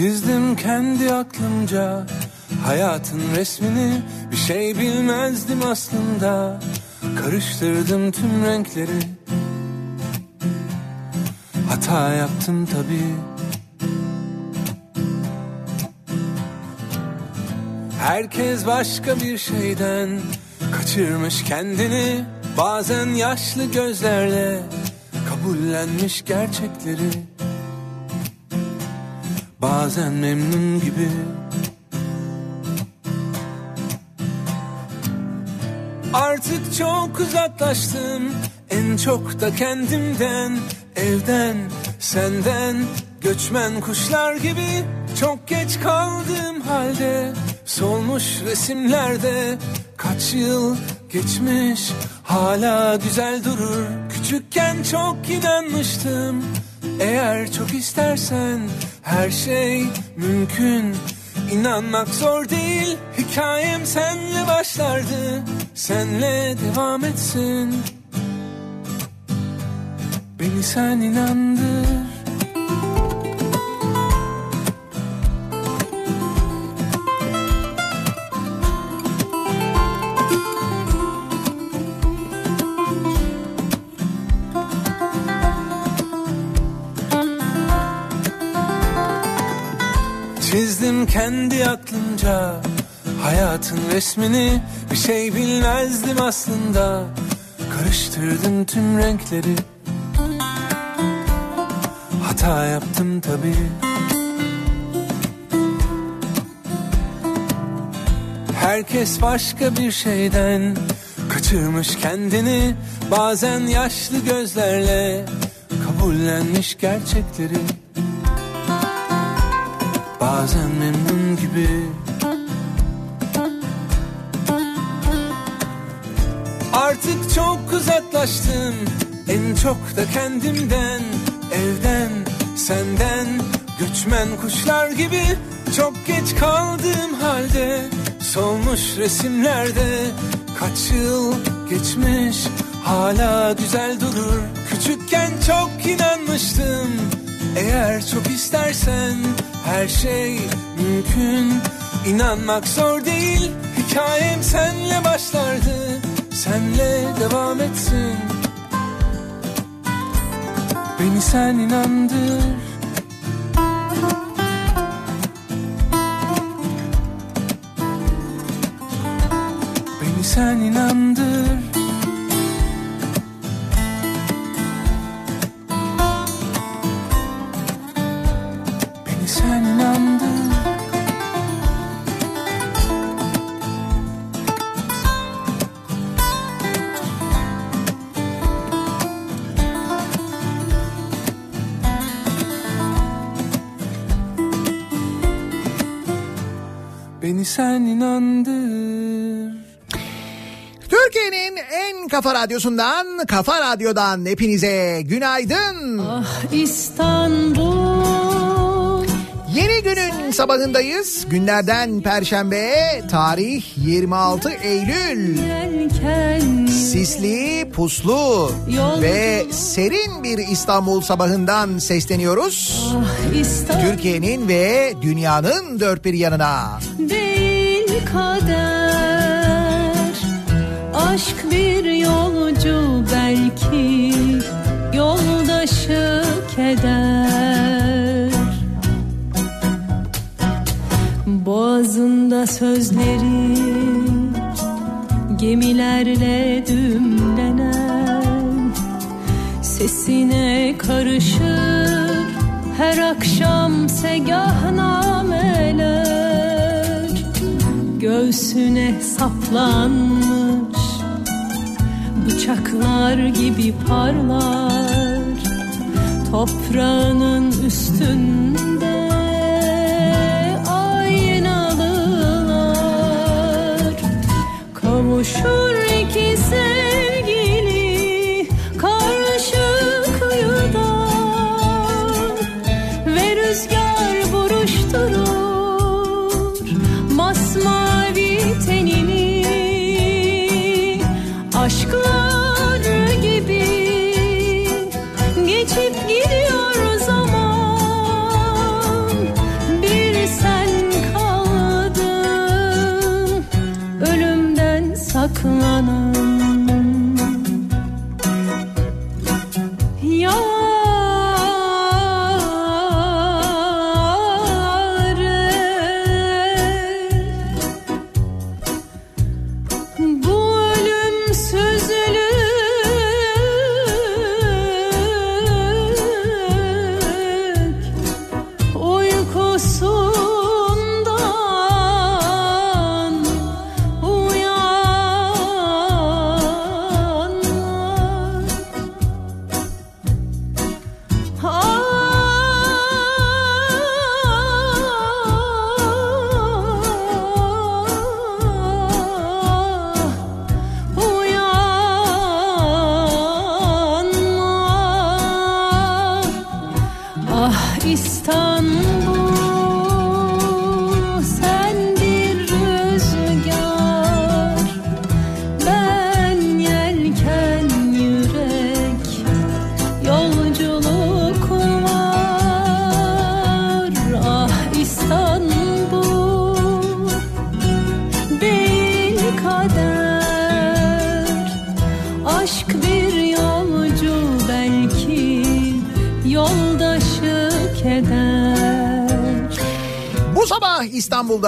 Çizdim kendi aklımca hayatın resmini. Bir şey bilmezdim aslında. Karıştırdım tüm renkleri. Hata yaptım tabii. Herkes başka bir şeyden kaçırmış kendini. Bazen yaşlı gözlerle kabullenmiş gerçekleri Bazen memnun gibi. Artık çok uzaklaştım. En çok da kendimden Evden, senden, göçmen kuşlar gibi Çok geç kaldığım halde. Solmuş resimlerde Kaç yıl geçmiş Hala güzel durur. Küçükken çok inanmıştım Eğer çok istersen Her şey mümkün. İnanmak zor değil Hikayem senle başlardı. Senle devam etsin. Beni sen inandır kendi aklımca hayatın resmini Bir şey bilmezdim aslında. Karıştırdım tüm renkleri. Hata yaptım tabii. Herkes başka bir şeyden kaçırmış kendini. Bazen yaşlı gözlerle kabullenmiş gerçekleri Bazen memnun gibi. Artık çok uzaklaştım. En çok da kendimden Evden, senden, göçmen kuşlar gibi Çok geç kaldığım halde Solmuş resimlerde Kaç yıl geçmiş Hala güzel durur. Küçükken çok inanmıştım. Eğer çok istersen Her şey mümkün. İnanmak zor değil. Hikayem senle başlardı. Senle devam etsin. Beni sen inandır. Beni sen inandır sen inandır Türkiye'nin en kafa radyosundan, kafa radyodan hepinize günaydın. Ah İstanbul Yeni günün sabahındayız. Günlerden Perşembe, tarih 26 Eylül. Sisli, puslu ve serin bir İstanbul sabahından sesleniyoruz. Ah Türkiye'nin ve dünyanın dört bir yanına. değil kader Aşk bir yolcu belki Yoldaşı keder. Boğazında sözleri Gemilerle dümlenen Sesine karışır her akşam segahnameler Göğsüne saplanmış. Bıçaklar gibi parlar Toprağının üstünde. Aynalılar Kavuşur iki kınanır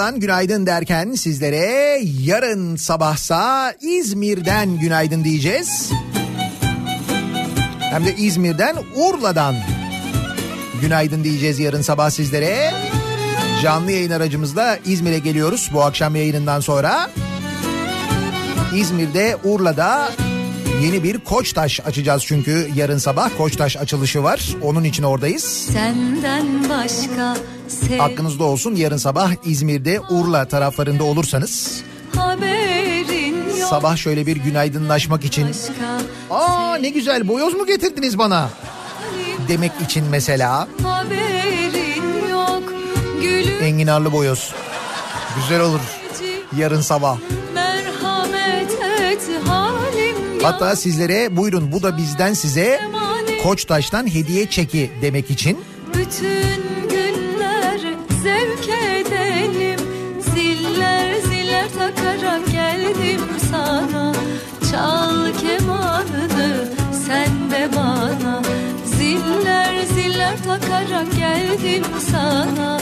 İstanbul'dan günaydın derken sizlere yarın sabahsa İzmir'den günaydın diyeceğiz. Hem de İzmir'den Urla'dan günaydın diyeceğiz yarın sabah sizlere. Canlı yayın aracımızla İzmir'e geliyoruz bu akşam yayınından sonra. İzmir'de Urla'da yeni bir Koçtaş açacağız çünkü yarın sabah Koçtaş açılışı var. Onun için oradayız. Senden başka Aklınızda olsun. Yarın sabah İzmir'de Urla taraflarında olursanız sabah şöyle bir günaydınlaşmak için aa ne güzel boyoz mu getirdiniz bana? Demek için mesela. Enginarlı boyoz. Güzel olur. Yarın sabah. Hatta sizlere buyurun bu da bizden size Koçtaş'tan hediye çeki demek için. Bütün takarak geldim sana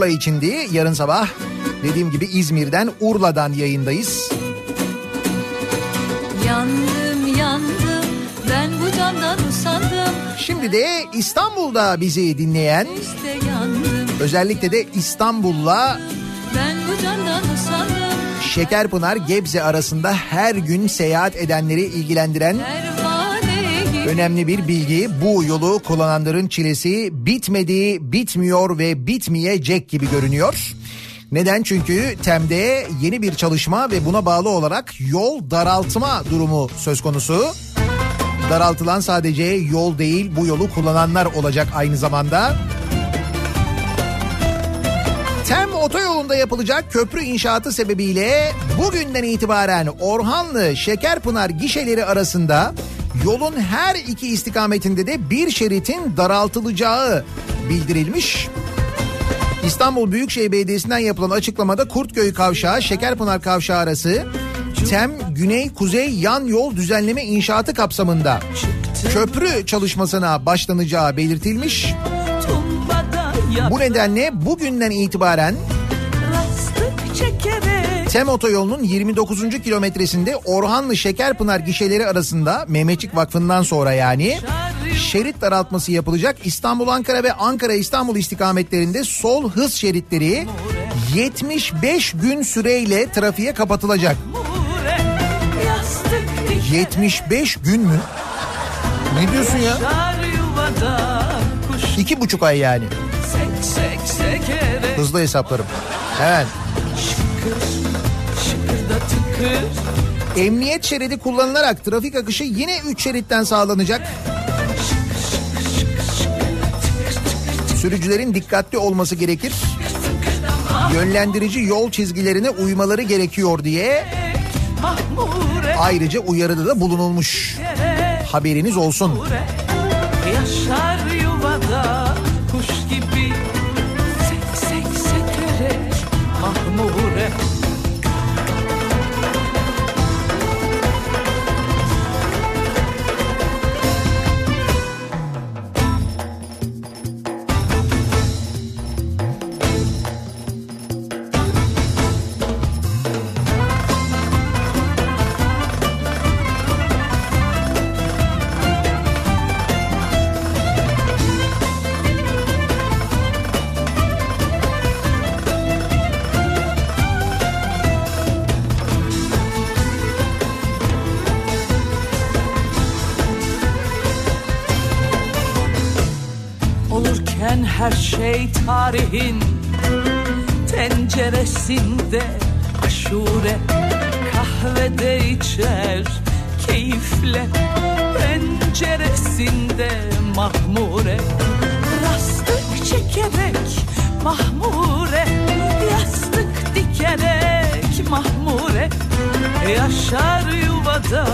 Urla içindi. Yarın sabah dediğim gibi İzmir'den Urla'dan yayındayız. Yandım yandım ben bu candan usandım Şimdi de İstanbul'da bizi dinleyen İşte yandım özellikle de İstanbul'la ben bu candan usandım Şekerpınar Gebze arasında her gün seyahat edenleri ilgilendiren gibi önemli bir bilgi. Bu yolu kullananların çilesi bitmedi, bitmiyor ve bitmeyecek gibi görünüyor. Neden? Çünkü TEM'de yeni bir çalışma ve buna bağlı olarak yol daraltma durumu söz konusu. Daraltılan sadece yol değil bu yolu kullananlar olacak aynı zamanda. TEM otoyolunda yapılacak köprü inşaatı sebebiyle bugünden itibaren Orhanlı Şekerpınar gişeleri arasında yolun her iki istikametinde de bir şeritin daraltılacağı bildirilmiş. İstanbul Büyükşehir Belediyesi'nden yapılan açıklamada Kurtköy Kavşağı Şekerpınar Kavşağı arası TEM Güney Kuzey Yan Yol Düzenleme İnşaatı kapsamında köprü çalışmasına başlanacağı belirtilmiş. Bu nedenle bugünden itibaren TEM otoyolunun 29. kilometresinde Orhanlı Şekerpınar gişeleri arasında Mehmetçik Vakfı'ndan sonra yani şerit daraltması yapılacak. İstanbul Ankara ve Ankara İstanbul istikametlerinde sol hız şeritleri 75 gün süreyle trafiğe kapatılacak. mure Yastık diker 75 gün mü? Ne diyorsun ya? İki buçuk ay yani. Hızlı hesaplarım. Evet. Şıkırda tıkır Emniyet şeridi kullanılarak trafik akışı yine 3 şeritten sağlanacak. Sürücülerin dikkatli olması gerekir. Yönlendirici yol çizgilerine uymaları gerekiyor diye ayrıca uyarıda da bulunulmuş. Haberiniz olsun. Yaşar yuvada kuş gibi tarihin tenceresinde aşure kahvede içer keyifle penceresinde mahmure Rastık çekerek mahmure Yastık dikerek mahmure Yaşar yuvada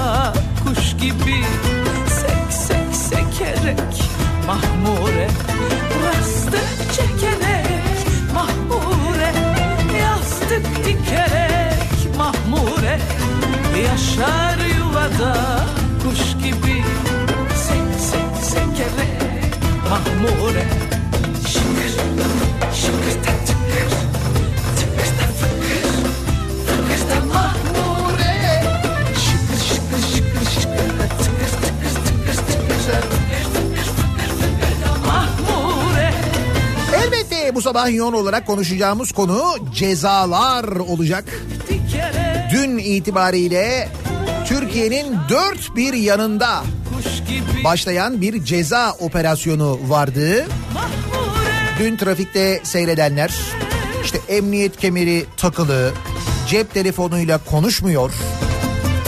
kuş gibi Sek sek sekerek mahmure Rastık çekerek mahmure Yastık dikerek mahmure Yaşar yuvada kuş gibi Sek sek sekerek mahmure. Şıkır şıkır bu sabah yoğun olarak konuşacağımız konu cezalar olacak. Dün itibariyle Türkiye'nin dört bir yanında başlayan bir ceza operasyonu vardı. Dün trafikte seyredenler işte emniyet kemeri takılı, cep telefonuyla konuşmuyor.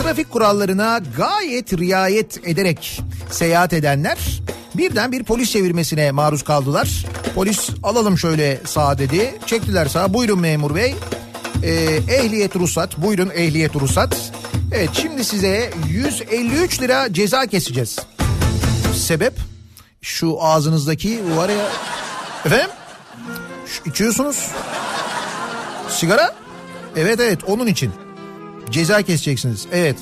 Trafik kurallarına gayet riayet ederek seyahat edenler birden bir polis çevirmesine maruz kaldılar. Polis alalım şöyle sağa dedi. Çektiler sağa. Buyurun memur bey. Ee, ehliyet ruhsat. Buyurun ehliyet ruhsat. Evet şimdi size 153 lira ceza keseceğiz. Sebep? Şu ağzınızdaki var ya... Efendim? Şu içiyorsunuz. Sigara? Evet evet onun için. Ceza keseceksiniz. Evet.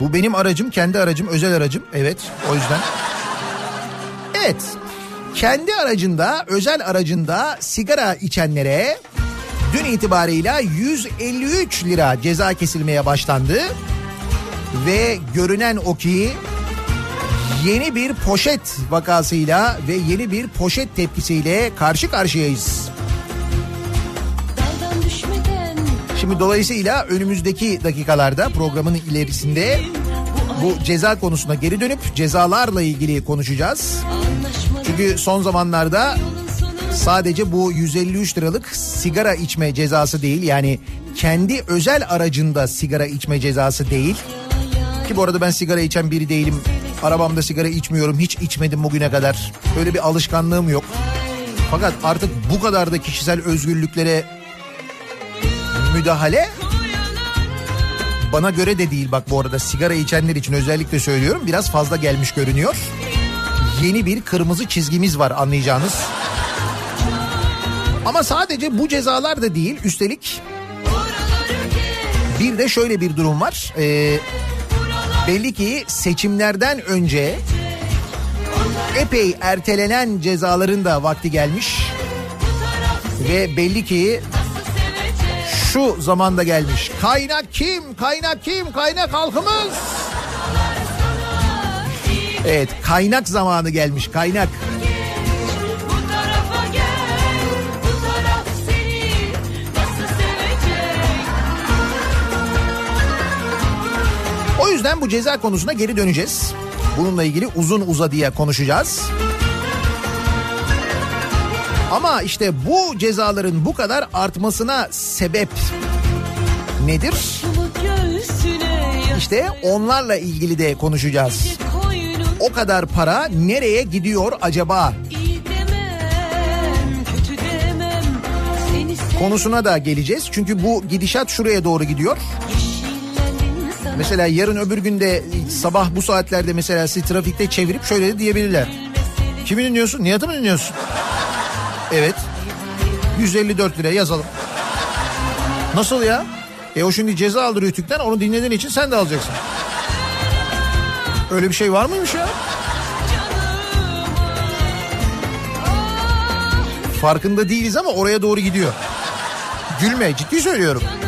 Bu benim aracım, kendi aracım, özel aracım. Evet, o yüzden. Evet. Kendi aracında, özel aracında sigara içenlere dün itibarıyla 153 lira ceza kesilmeye başlandı. Ve görünen o ki yeni bir poşet vakasıyla ve yeni bir poşet tepkisiyle karşı karşıyayız. Şimdi dolayısıyla önümüzdeki dakikalarda programın ilerisinde bu ceza konusuna geri dönüp cezalarla ilgili konuşacağız. anlaşmalı Çünkü son zamanlarda sadece bu 153 liralık sigara içme cezası değil yani kendi özel aracında sigara içme cezası değil. Ki bu arada ben sigara içen biri değilim. Arabamda sigara içmiyorum. Hiç içmedim bugüne kadar. Öyle bir alışkanlığım yok. Fakat artık bu kadar da kişisel özgürlüklere müdahale bana göre de değil bak bu arada sigara içenler için özellikle söylüyorum biraz fazla gelmiş görünüyor. Yeni bir kırmızı çizgimiz var anlayacağınız. Ama sadece bu cezalar da değil üstelik bir de şöyle bir durum var. Ee, belli ki seçimlerden önce epey ertelenen cezaların da vakti gelmiş. Ve belli ki şu zamanda gelmiş. Kaynak kim? Kaynak kim? Kaynak halkımız. Evet kaynak zamanı gelmiş kaynak. O yüzden bu ceza konusuna geri döneceğiz. Bununla ilgili uzun uzadıya konuşacağız. Ama işte bu cezaların bu kadar artmasına sebep nedir? İşte onlarla ilgili de konuşacağız. O kadar para nereye gidiyor acaba? demem demem Konusuna da geleceğiz. Çünkü bu gidişat şuraya doğru gidiyor. Mesela yarın öbür günde sabah bu saatlerde mesela sizi trafikte çevirip şöyle de diyebilirler. Kimi dinliyorsun? Nihat'ı mı dinliyorsun? Evet. 154 lira yazalım. Nasıl ya? E o şimdi ceza aldı Rütük'ten onu dinlediğin için sen de alacaksın. Öyle bir şey var mıymış ya? Farkında değiliz ama oraya doğru gidiyor. Gülme ciddi söylüyorum. Oraları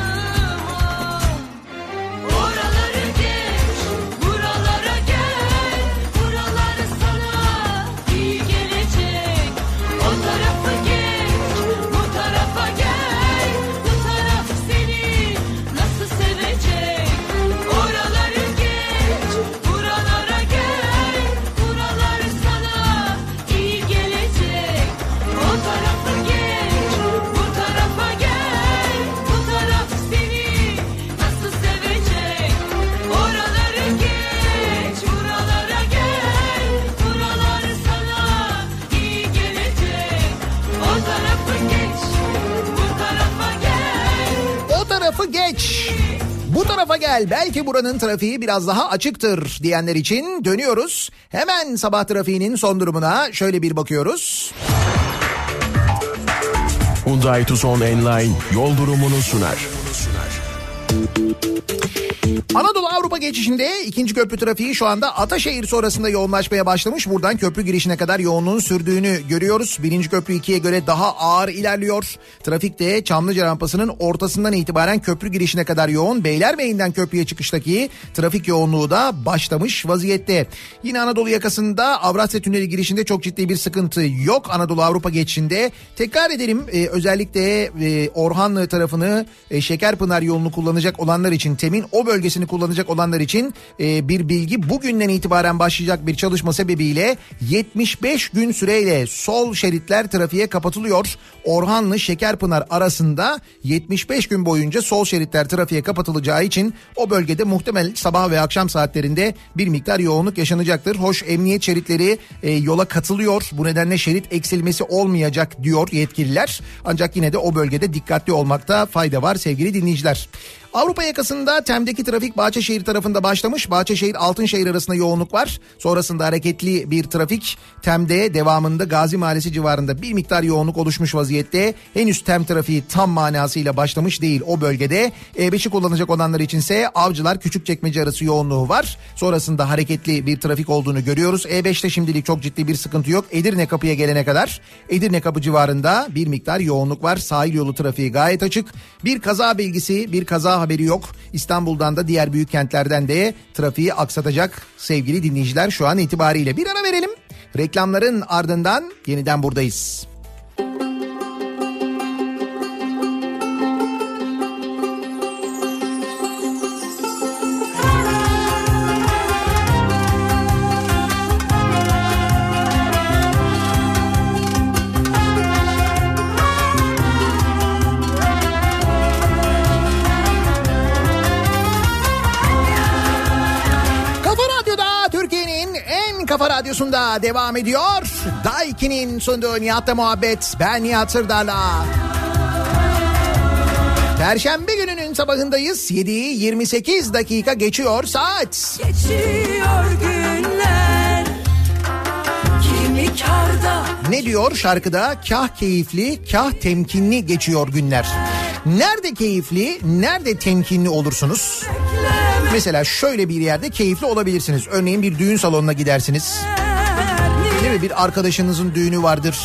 gel belki buranın trafiği biraz daha açıktır diyenler için dönüyoruz. Hemen sabah trafiğinin son durumuna şöyle bir bakıyoruz. Hyundai Tucson Enline yol durumunu sunar. Anadolu Avrupa geçişinde ikinci köprü trafiği şu anda Ataşehir sonrasında yoğunlaşmaya başlamış. Buradan köprü girişine kadar yoğunluğun sürdüğünü görüyoruz. Birinci köprü ikiye göre daha ağır ilerliyor. Trafik de Çamlıca rampasının ortasından itibaren köprü girişine kadar yoğun. Beylerbeyi'nden köprüye çıkıştaki trafik yoğunluğu da başlamış vaziyette. Yine Anadolu yakasında Avrasya Tüneli girişinde çok ciddi bir sıkıntı yok. Anadolu Avrupa geçişinde tekrar edelim e, özellikle e, Orhanlı tarafını e, Şekerpınar yolunu kullanacak olanlar için temin o bölgesini kullanacak olanlar için e, bir bilgi bugünden itibaren başlayacak bir çalışma sebebiyle 75 gün süreyle sol şeritler trafiğe kapatılıyor. Orhanlı Şekerpınar arasında 75 gün boyunca sol şeritler trafiğe kapatılacağı için o bölgede muhtemel sabah ve akşam saatlerinde bir miktar yoğunluk yaşanacaktır. Hoş emniyet şeritleri e, yola katılıyor. Bu nedenle şerit eksilmesi olmayacak diyor yetkililer. Ancak yine de o bölgede dikkatli olmakta fayda var sevgili dinleyiciler. Avrupa yakasında Tem'deki trafik Bahçeşehir tarafında başlamış. Bahçeşehir Altınşehir arasında yoğunluk var. Sonrasında hareketli bir trafik Tem'de devamında Gazi Mahallesi civarında bir miktar yoğunluk oluşmuş vaziyette. Henüz Tem trafiği tam manasıyla başlamış değil o bölgede. E5'i kullanacak olanlar içinse Avcılar Küçükçekmece arası yoğunluğu var. Sonrasında hareketli bir trafik olduğunu görüyoruz. E5'te şimdilik çok ciddi bir sıkıntı yok. Edirne kapıya gelene kadar Edirne kapı civarında bir miktar yoğunluk var. Sahil yolu trafiği gayet açık. Bir kaza bilgisi, bir kaza haberi yok. İstanbul'dan da diğer büyük kentlerden de trafiği aksatacak sevgili dinleyiciler şu an itibariyle. Bir ara verelim. Reklamların ardından yeniden buradayız. Devam ediyor. Daiki'nin sunduğu Nihat'la muhabbet. Ben Nihat Sırdar'la. Perşembe gününün sabahındayız. 7'yi 28 dakika geçiyor saat. Geçiyor günler Kimi karda Ne diyor şarkıda? Kah keyifli, kah temkinli geçiyor günler. Nerede keyifli, nerede temkinli olursunuz? Mesela şöyle bir yerde keyifli olabilirsiniz. Örneğin bir düğün salonuna gidersiniz. Değil mi? Bir arkadaşınızın düğünü vardır.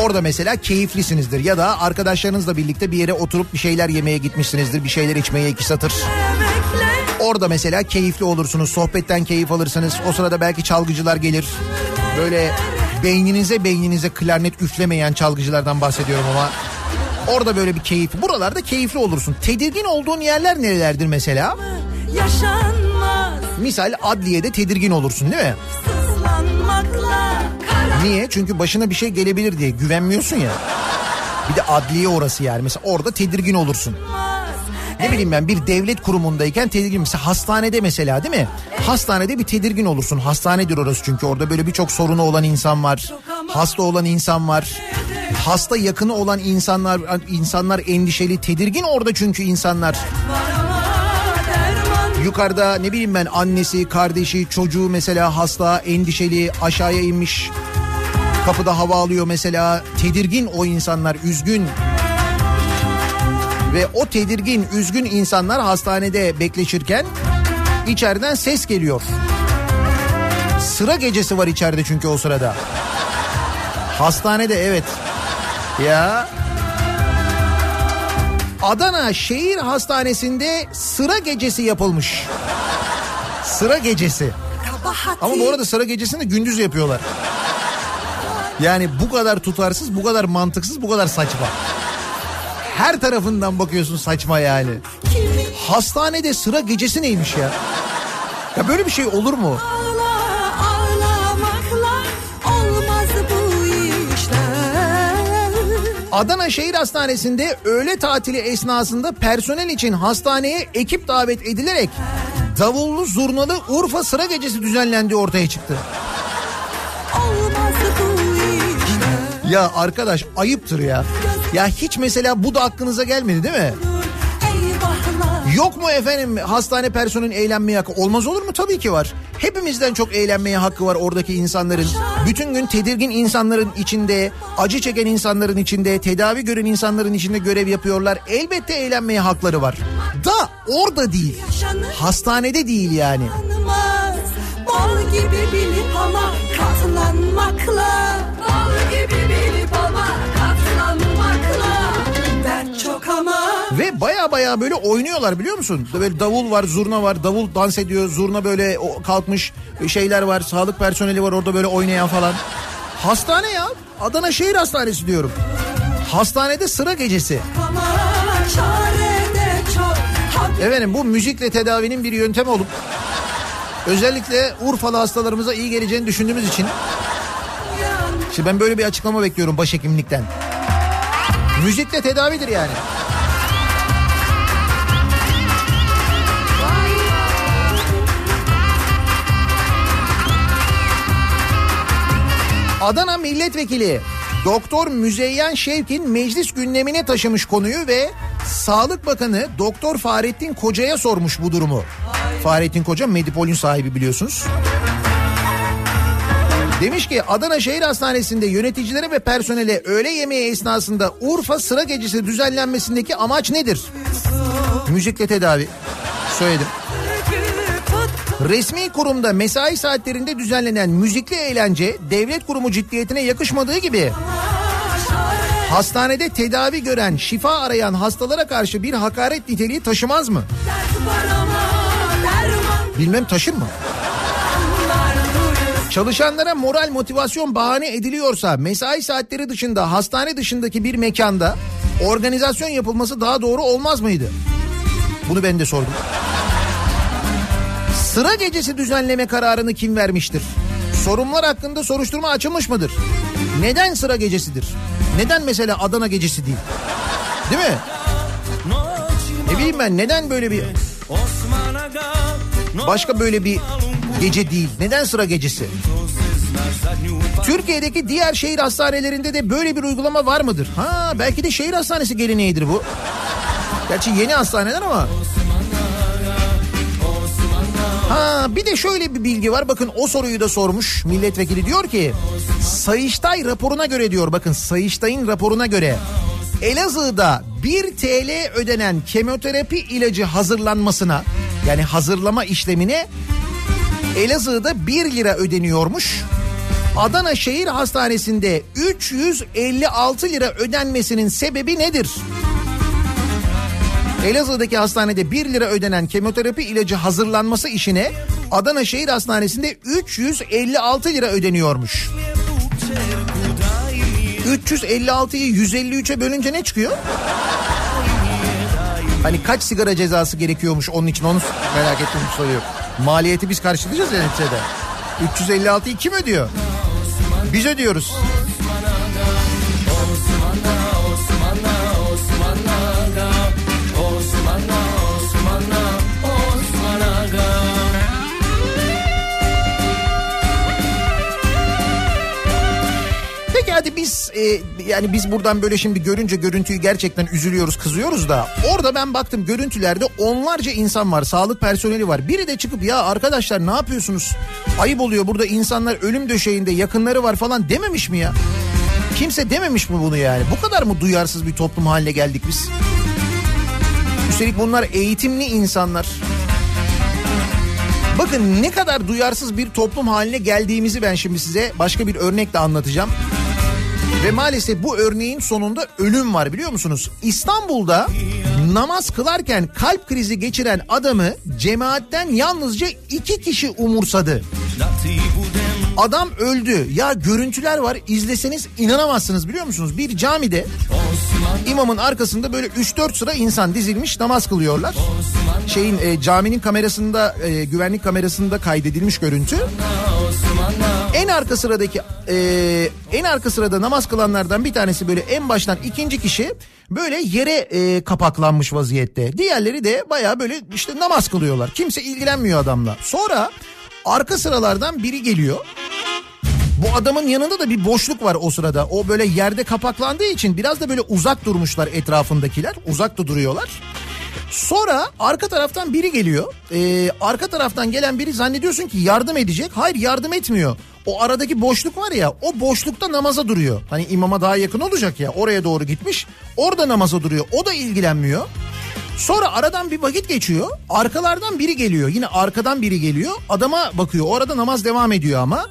Orada mesela keyiflisinizdir ya da arkadaşlarınızla birlikte bir yere oturup bir şeyler yemeye gitmişsinizdir. Bir şeyler içmeye iki satır. Orada mesela keyifli olursunuz. Sohbetten keyif alırsınız. O sırada belki çalgıcılar gelir. Böyle beyninize beyninize klarnet üflemeyen çalgıcılardan bahsediyorum ama. Orada böyle bir keyif. Buralarda keyifli olursun. Tedirgin olduğun yerler nerelerdir mesela? yaşanmaz Misal adliyede tedirgin olursun değil mi? Kara Niye? Çünkü başına bir şey gelebilir diye güvenmiyorsun ya. Bir de adliye orası yani. Mesela orada tedirgin olursun. Ne bileyim ben bir devlet kurumundayken tedirgin. Mesela hastanede mesela değil mi? Hastanede bir tedirgin olursun. Hastanedir orası çünkü orada böyle birçok sorunu olan insan var. Hasta olan insan var. Hasta yakını olan insanlar insanlar endişeli, tedirgin orada çünkü insanlar. Yukarıda ne bileyim ben annesi, kardeşi, çocuğu mesela hasta, endişeli, aşağıya inmiş. Kapıda hava alıyor mesela. Tedirgin o insanlar, üzgün. Ve o tedirgin, üzgün insanlar hastanede bekleşirken içeriden ses geliyor. Sıra gecesi var içeride çünkü o sırada. Hastanede evet. Ya Adana Şehir Hastanesi'nde sıra gecesi yapılmış. Sıra gecesi. Ama bu arada sıra gecesini de gündüz yapıyorlar. Yani bu kadar tutarsız, bu kadar mantıksız, bu kadar saçma. Her tarafından bakıyorsun saçma yani. Hastanede sıra gecesi neymiş ya? Ya böyle bir şey olur mu? Adana Şehir Hastanesi'nde öğle tatili esnasında personel için hastaneye ekip davet edilerek davullu zurnalı Urfa sıra gecesi düzenlendiği ortaya çıktı. Ya arkadaş ayıptır ya. Ya hiç mesela bu da aklınıza gelmedi değil mi? Yok mu efendim hastane personelinin eğlenmeye hakkı? Olmaz olur mu? Tabii ki var. Hepimizden çok eğlenmeye hakkı var oradaki insanların. Bütün gün tedirgin insanların içinde, acı çeken insanların içinde, tedavi gören insanların içinde görev yapıyorlar. Elbette eğlenmeye hakları var. Da orada değil. Hastanede değil yani. Bal gibi bilip ama katlanmakla Ve baya baya böyle oynuyorlar biliyor musun? Böyle davul var, zurna var. Davul dans ediyor, zurna böyle kalkmış şeyler var. Sağlık personeli var orada böyle oynayan falan. Hastane ya. Adana Şehir Hastanesi diyorum. Hastanede sıra gecesi. Efendim bu müzikle tedavinin bir yöntemi olup özellikle Urfalı hastalarımıza iyi geleceğini düşündüğümüz için Şimdi ben böyle bir açıklama bekliyorum başhekimlikten. Müzikle tedavidir yani. Adana Milletvekili Doktor Müzeyyen Şevkin meclis gündemine taşımış konuyu ve Sağlık Bakanı Doktor Fahrettin Koca'ya sormuş bu durumu. Fahrettin Koca Medipol'ün sahibi biliyorsunuz. Demiş ki Adana Şehir Hastanesi'nde yöneticilere ve personele öğle yemeği esnasında Urfa sıra gecesi düzenlenmesindeki amaç nedir? Müzikle tedavi. Söyledim. Resmi kurumda mesai saatlerinde düzenlenen müzikli eğlence devlet kurumu ciddiyetine yakışmadığı gibi hastanede tedavi gören, şifa arayan hastalara karşı bir hakaret niteliği taşımaz mı? Bilmem taşır mı? Çalışanlara moral motivasyon bahane ediliyorsa mesai saatleri dışında hastane dışındaki bir mekanda organizasyon yapılması daha doğru olmaz mıydı? Bunu ben de sordum. Sıra gecesi düzenleme kararını kim vermiştir? Sorunlar hakkında soruşturma açılmış mıdır? Neden sıra gecesidir? Neden mesela Adana gecesi değil? Değil mi? Ne bileyim ben neden böyle bir başka böyle bir gece değil? Neden sıra gecesi? Türkiye'deki diğer şehir hastanelerinde de böyle bir uygulama var mıdır? Ha belki de şehir hastanesi geleneğidir bu. Gerçi yeni hastaneler ama. Ha bir de şöyle bir bilgi var. Bakın o soruyu da sormuş milletvekili diyor ki Sayıştay raporuna göre diyor bakın Sayıştay'ın raporuna göre Elazığ'da 1 TL ödenen kemoterapi ilacı hazırlanmasına yani hazırlama işlemine Elazığ'da 1 lira ödeniyormuş. Adana Şehir Hastanesi'nde 356 lira ödenmesinin sebebi nedir? Elazığ'daki hastanede 1 lira ödenen kemoterapi ilacı hazırlanması işine Adana Şehir Hastanesi'nde 356 lira ödeniyormuş. 356'yı 153'e bölünce ne çıkıyor? Hani kaç sigara cezası gerekiyormuş onun için onu merak ettim soruyor. Maliyeti biz karşılayacağız ya neticede. 356'yı kim ödüyor? Biz ödüyoruz. Hadi biz e, yani biz buradan böyle şimdi görünce görüntüyü gerçekten üzülüyoruz kızıyoruz da orada ben baktım görüntülerde onlarca insan var sağlık personeli var. Biri de çıkıp ya arkadaşlar ne yapıyorsunuz? Ayıp oluyor burada insanlar ölüm döşeğinde yakınları var falan dememiş mi ya? Kimse dememiş mi bunu yani? Bu kadar mı duyarsız bir toplum haline geldik biz? Üstelik bunlar eğitimli insanlar. Bakın ne kadar duyarsız bir toplum haline geldiğimizi ben şimdi size başka bir örnekle anlatacağım. Ve maalesef bu örneğin sonunda ölüm var biliyor musunuz? İstanbul'da namaz kılarken kalp krizi geçiren adamı cemaatten yalnızca iki kişi umursadı. Adam öldü. Ya görüntüler var izleseniz inanamazsınız biliyor musunuz? Bir camide imamın arkasında böyle 3-4 sıra insan dizilmiş namaz kılıyorlar. Şeyin e, caminin kamerasında e, güvenlik kamerasında kaydedilmiş görüntü. En arka sıradaki e, en arka sırada namaz kılanlardan bir tanesi böyle en baştan ikinci kişi böyle yere e, kapaklanmış vaziyette. Diğerleri de baya böyle işte namaz kılıyorlar. Kimse ilgilenmiyor adamla. Sonra arka sıralardan biri geliyor. Bu adamın yanında da bir boşluk var o sırada. O böyle yerde kapaklandığı için biraz da böyle uzak durmuşlar etrafındakiler. Uzakta duruyorlar. Sonra arka taraftan biri geliyor. Ee, arka taraftan gelen biri zannediyorsun ki yardım edecek. Hayır yardım etmiyor. O aradaki boşluk var ya o boşlukta namaza duruyor. Hani imama daha yakın olacak ya oraya doğru gitmiş. Orada namaza duruyor. O da ilgilenmiyor. Sonra aradan bir vakit geçiyor. Arkalardan biri geliyor. Yine arkadan biri geliyor. Adama bakıyor. O arada namaz devam ediyor ama.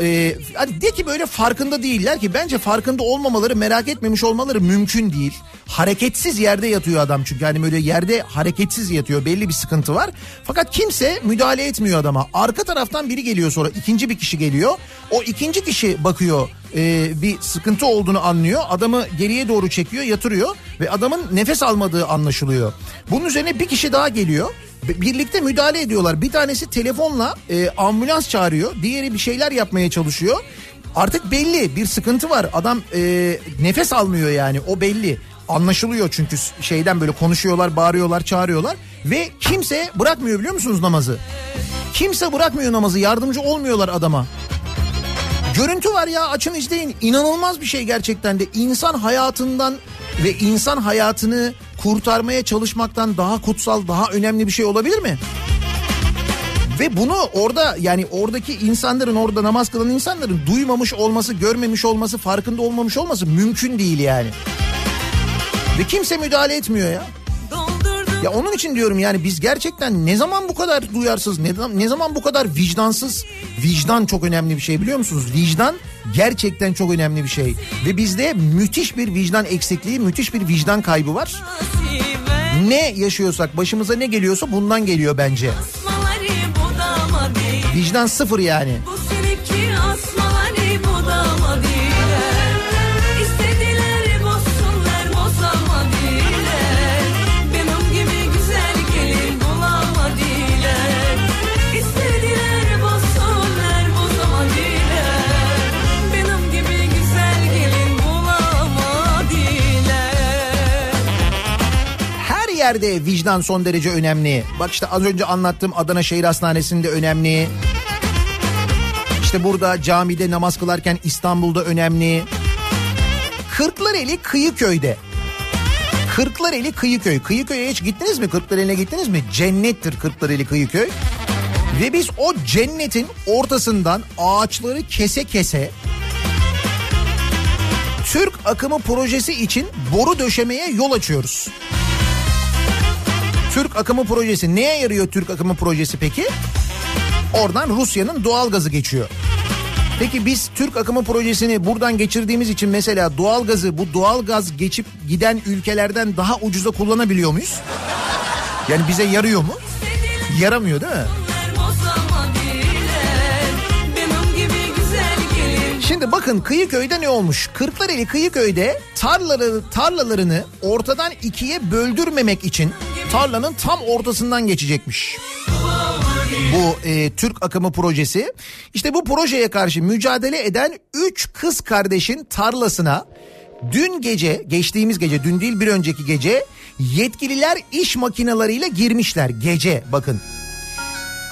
Ee, hadi de ki böyle farkında değiller ki bence farkında olmamaları merak etmemiş olmaları mümkün değil. Hareketsiz yerde yatıyor adam çünkü hani böyle yerde hareketsiz yatıyor belli bir sıkıntı var. Fakat kimse müdahale etmiyor adama. Arka taraftan biri geliyor sonra ikinci bir kişi geliyor. O ikinci kişi bakıyor e, bir sıkıntı olduğunu anlıyor. Adamı geriye doğru çekiyor yatırıyor ve adamın nefes almadığı anlaşılıyor. Bunun üzerine bir kişi daha geliyor. Birlikte müdahale ediyorlar. Bir tanesi telefonla e, ambulans çağırıyor. Diğeri bir şeyler yapmaya çalışıyor. Artık belli bir sıkıntı var. Adam e, nefes almıyor yani o belli. Anlaşılıyor çünkü şeyden böyle konuşuyorlar, bağırıyorlar, çağırıyorlar. Ve kimse bırakmıyor biliyor musunuz namazı? Kimse bırakmıyor namazı. Yardımcı olmuyorlar adama. Görüntü var ya açın izleyin. İnanılmaz bir şey gerçekten de. İnsan hayatından ve insan hayatını kurtarmaya çalışmaktan daha kutsal, daha önemli bir şey olabilir mi? Ve bunu orada yani oradaki insanların orada namaz kılan insanların duymamış olması, görmemiş olması, farkında olmamış olması mümkün değil yani. Ve kimse müdahale etmiyor ya. Ya onun için diyorum yani biz gerçekten ne zaman bu kadar duyarsız, ne, ne zaman bu kadar vicdansız? Vicdan çok önemli bir şey biliyor musunuz? Vicdan gerçekten çok önemli bir şey. Ve bizde müthiş bir vicdan eksikliği, müthiş bir vicdan kaybı var. Ne yaşıyorsak, başımıza ne geliyorsa bundan geliyor bence. Vicdan sıfır yani. Bu seninki asmaları budamadılar yerde vicdan son derece önemli. Bak işte az önce anlattığım Adana Şehir Hastanesi'nde önemli. İşte burada camide namaz kılarken İstanbul'da önemli. Kırklareli Kıyıköy'de. Kırklareli Kıyıköy. Kıyıköy'e hiç gittiniz mi? Kırklareli'ne gittiniz mi? Cennettir Kırklareli Kıyıköy. Ve biz o cennetin ortasından ağaçları kese kese Türk akımı projesi için boru döşemeye yol açıyoruz. Türk akımı projesi neye yarıyor Türk akımı projesi peki? Oradan Rusya'nın doğal gazı geçiyor. Peki biz Türk akımı projesini buradan geçirdiğimiz için mesela doğal gazı bu doğal gaz geçip giden ülkelerden daha ucuza kullanabiliyor muyuz? Yani bize yarıyor mu? Yaramıyor değil mi? Şimdi bakın Kıyıköy'de ne olmuş? Kırklareli Kıyıköy'de tarlaları, tarlalarını ortadan ikiye böldürmemek için tarlanın tam ortasından geçecekmiş. Bu e, Türk akımı projesi. İşte bu projeye karşı mücadele eden üç kız kardeşin tarlasına dün gece, geçtiğimiz gece, dün değil bir önceki gece yetkililer iş makinalarıyla girmişler gece bakın.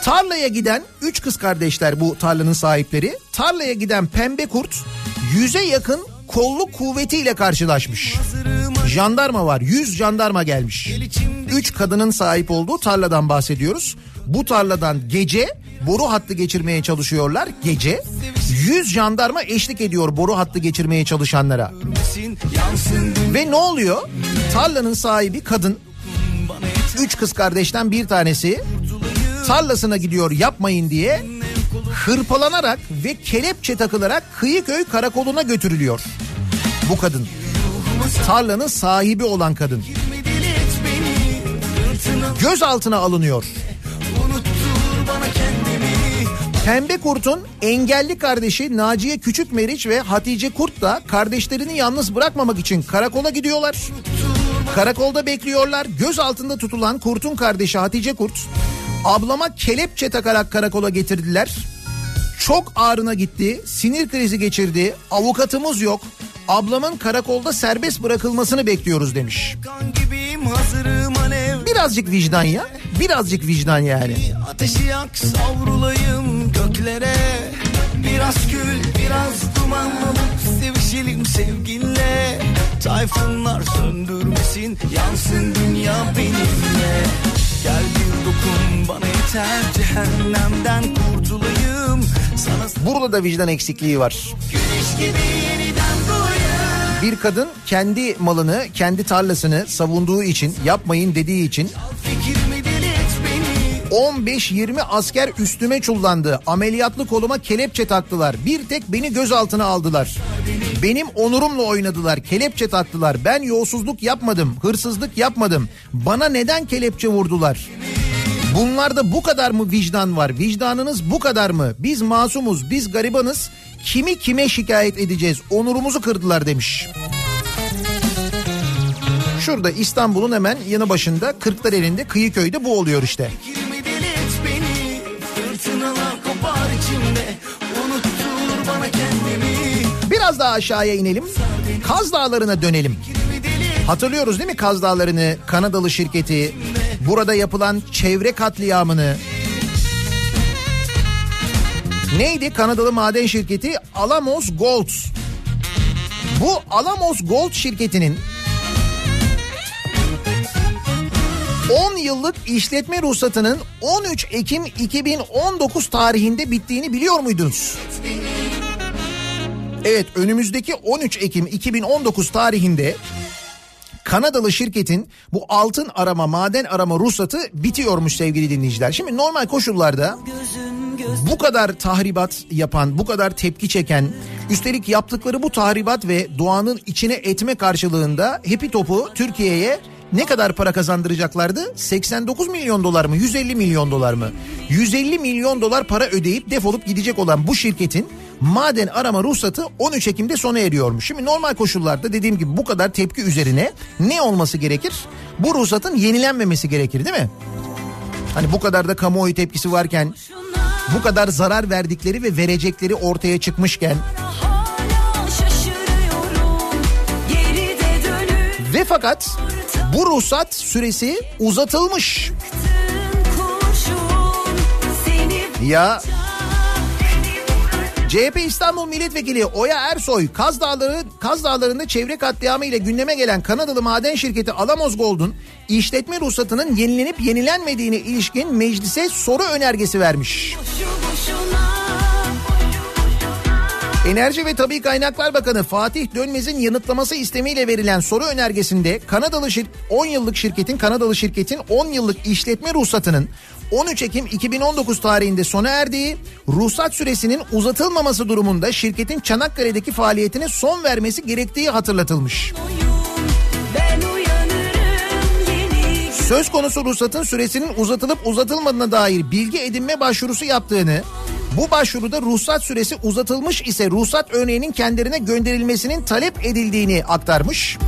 Tarlaya giden üç kız kardeşler bu tarlanın sahipleri. Tarlaya giden pembe kurt yüze yakın kolluk kuvvetiyle karşılaşmış. Jandarma var. 100 jandarma gelmiş. Üç kadının sahip olduğu tarladan bahsediyoruz. Bu tarladan gece boru hattı geçirmeye çalışıyorlar. Gece 100 jandarma eşlik ediyor boru hattı geçirmeye çalışanlara. Ve ne oluyor? Tarlanın sahibi kadın. Üç kız kardeşten bir tanesi tarlasına gidiyor yapmayın diye hırpalanarak ve kelepçe takılarak Kıyıköy karakoluna götürülüyor. Bu kadın. Tarlanın sahibi olan kadın. Gözaltına alınıyor. Pembe Kurt'un engelli kardeşi Naciye Küçük Meriç ve Hatice Kurt da kardeşlerini yalnız bırakmamak için karakola gidiyorlar. Karakolda bekliyorlar. Göz altında tutulan Kurt'un kardeşi Hatice Kurt ablama kelepçe takarak karakola getirdiler. Çok ağrına gitti, sinir krizi geçirdi, avukatımız yok. Ablamın karakolda serbest bırakılmasını bekliyoruz demiş. Birazcık vicdan ya. Birazcık vicdan yani. Ateşi yak savrulayım göklere Biraz kül biraz duman olup sevişelim sevginle Tayfunlar söndürmesin yansın dünya benimle Gel bir dokun bana yeter cehennemden kurtulayım Burada da vicdan eksikliği var. Bir kadın kendi malını, kendi tarlasını savunduğu için, yapmayın dediği için Fikrimi deli et beni 15-20 asker üstüme çullandı. Ameliyatlı koluma kelepçe taktılar. Bir tek beni gözaltına aldılar. Benim onurumla oynadılar. Kelepçe taktılar. Ben yolsuzluk yapmadım. Hırsızlık yapmadım. Bana neden kelepçe vurdular? Bunlarda bu kadar mı vicdan var? Vicdanınız bu kadar mı? Biz masumuz, biz garibanız. Kimi kime şikayet edeceğiz? Onurumuzu kırdılar demiş. Şurada İstanbul'un hemen yanı başında Kırklareli'nde Kıyıköy'de bu oluyor işte. Beni içimde Biraz daha aşağıya inelim. Kaz Dağları'na dönelim. Hatırlıyoruz değil mi Kaz Dağları'nı, Kanadalı şirketi, burada yapılan çevre katliamını. Neydi Kanadalı maden şirketi? Alamos Gold. Bu Alamos Gold şirketinin 10 yıllık işletme ruhsatının 13 Ekim 2019 tarihinde bittiğini biliyor muydunuz? Evet önümüzdeki 13 Ekim 2019 tarihinde Kanadalı şirketin bu altın arama maden arama ruhsatı bitiyormuş sevgili dinleyiciler. Şimdi normal koşullarda bu kadar tahribat yapan, bu kadar tepki çeken, üstelik yaptıkları bu tahribat ve doğanın içine etme karşılığında Happy Top'u Türkiye'ye ne kadar para kazandıracaklardı? 89 milyon dolar mı? 150 milyon dolar mı? 150 milyon dolar para ödeyip defolup gidecek olan bu şirketin maden arama ruhsatı 13 Ekim'de sona eriyormuş. Şimdi normal koşullarda dediğim gibi bu kadar tepki üzerine ne olması gerekir? Bu ruhsatın yenilenmemesi gerekir değil mi? Hani bu kadar da kamuoyu tepkisi varken bu kadar zarar verdikleri ve verecekleri ortaya çıkmışken ve fakat bu ruhsat süresi uzatılmış. Ya CHP İstanbul Milletvekili Oya Ersoy Kaz Dağları Kaz Dağları'nda çevre katliamı ile gündeme gelen Kanadalı maden şirketi Alamos Gold'un işletme ruhsatının yenilenip yenilenmediğine ilişkin meclise soru önergesi vermiş. Enerji ve Tabi Kaynaklar Bakanı Fatih Dönmez'in yanıtlaması istemiyle verilen soru önergesinde Kanadalı şir 10 yıllık şirketin Kanadalı şirketin 10 yıllık işletme ruhsatının 13 Ekim 2019 tarihinde sona erdiği, ruhsat süresinin uzatılmaması durumunda şirketin Çanakkale'deki faaliyetine son vermesi gerektiği hatırlatılmış. Söz konusu ruhsatın süresinin uzatılıp uzatılmadığına dair bilgi edinme başvurusu yaptığını, bu başvuruda ruhsat süresi uzatılmış ise ruhsat örneğinin kendilerine gönderilmesinin talep edildiğini aktarmış.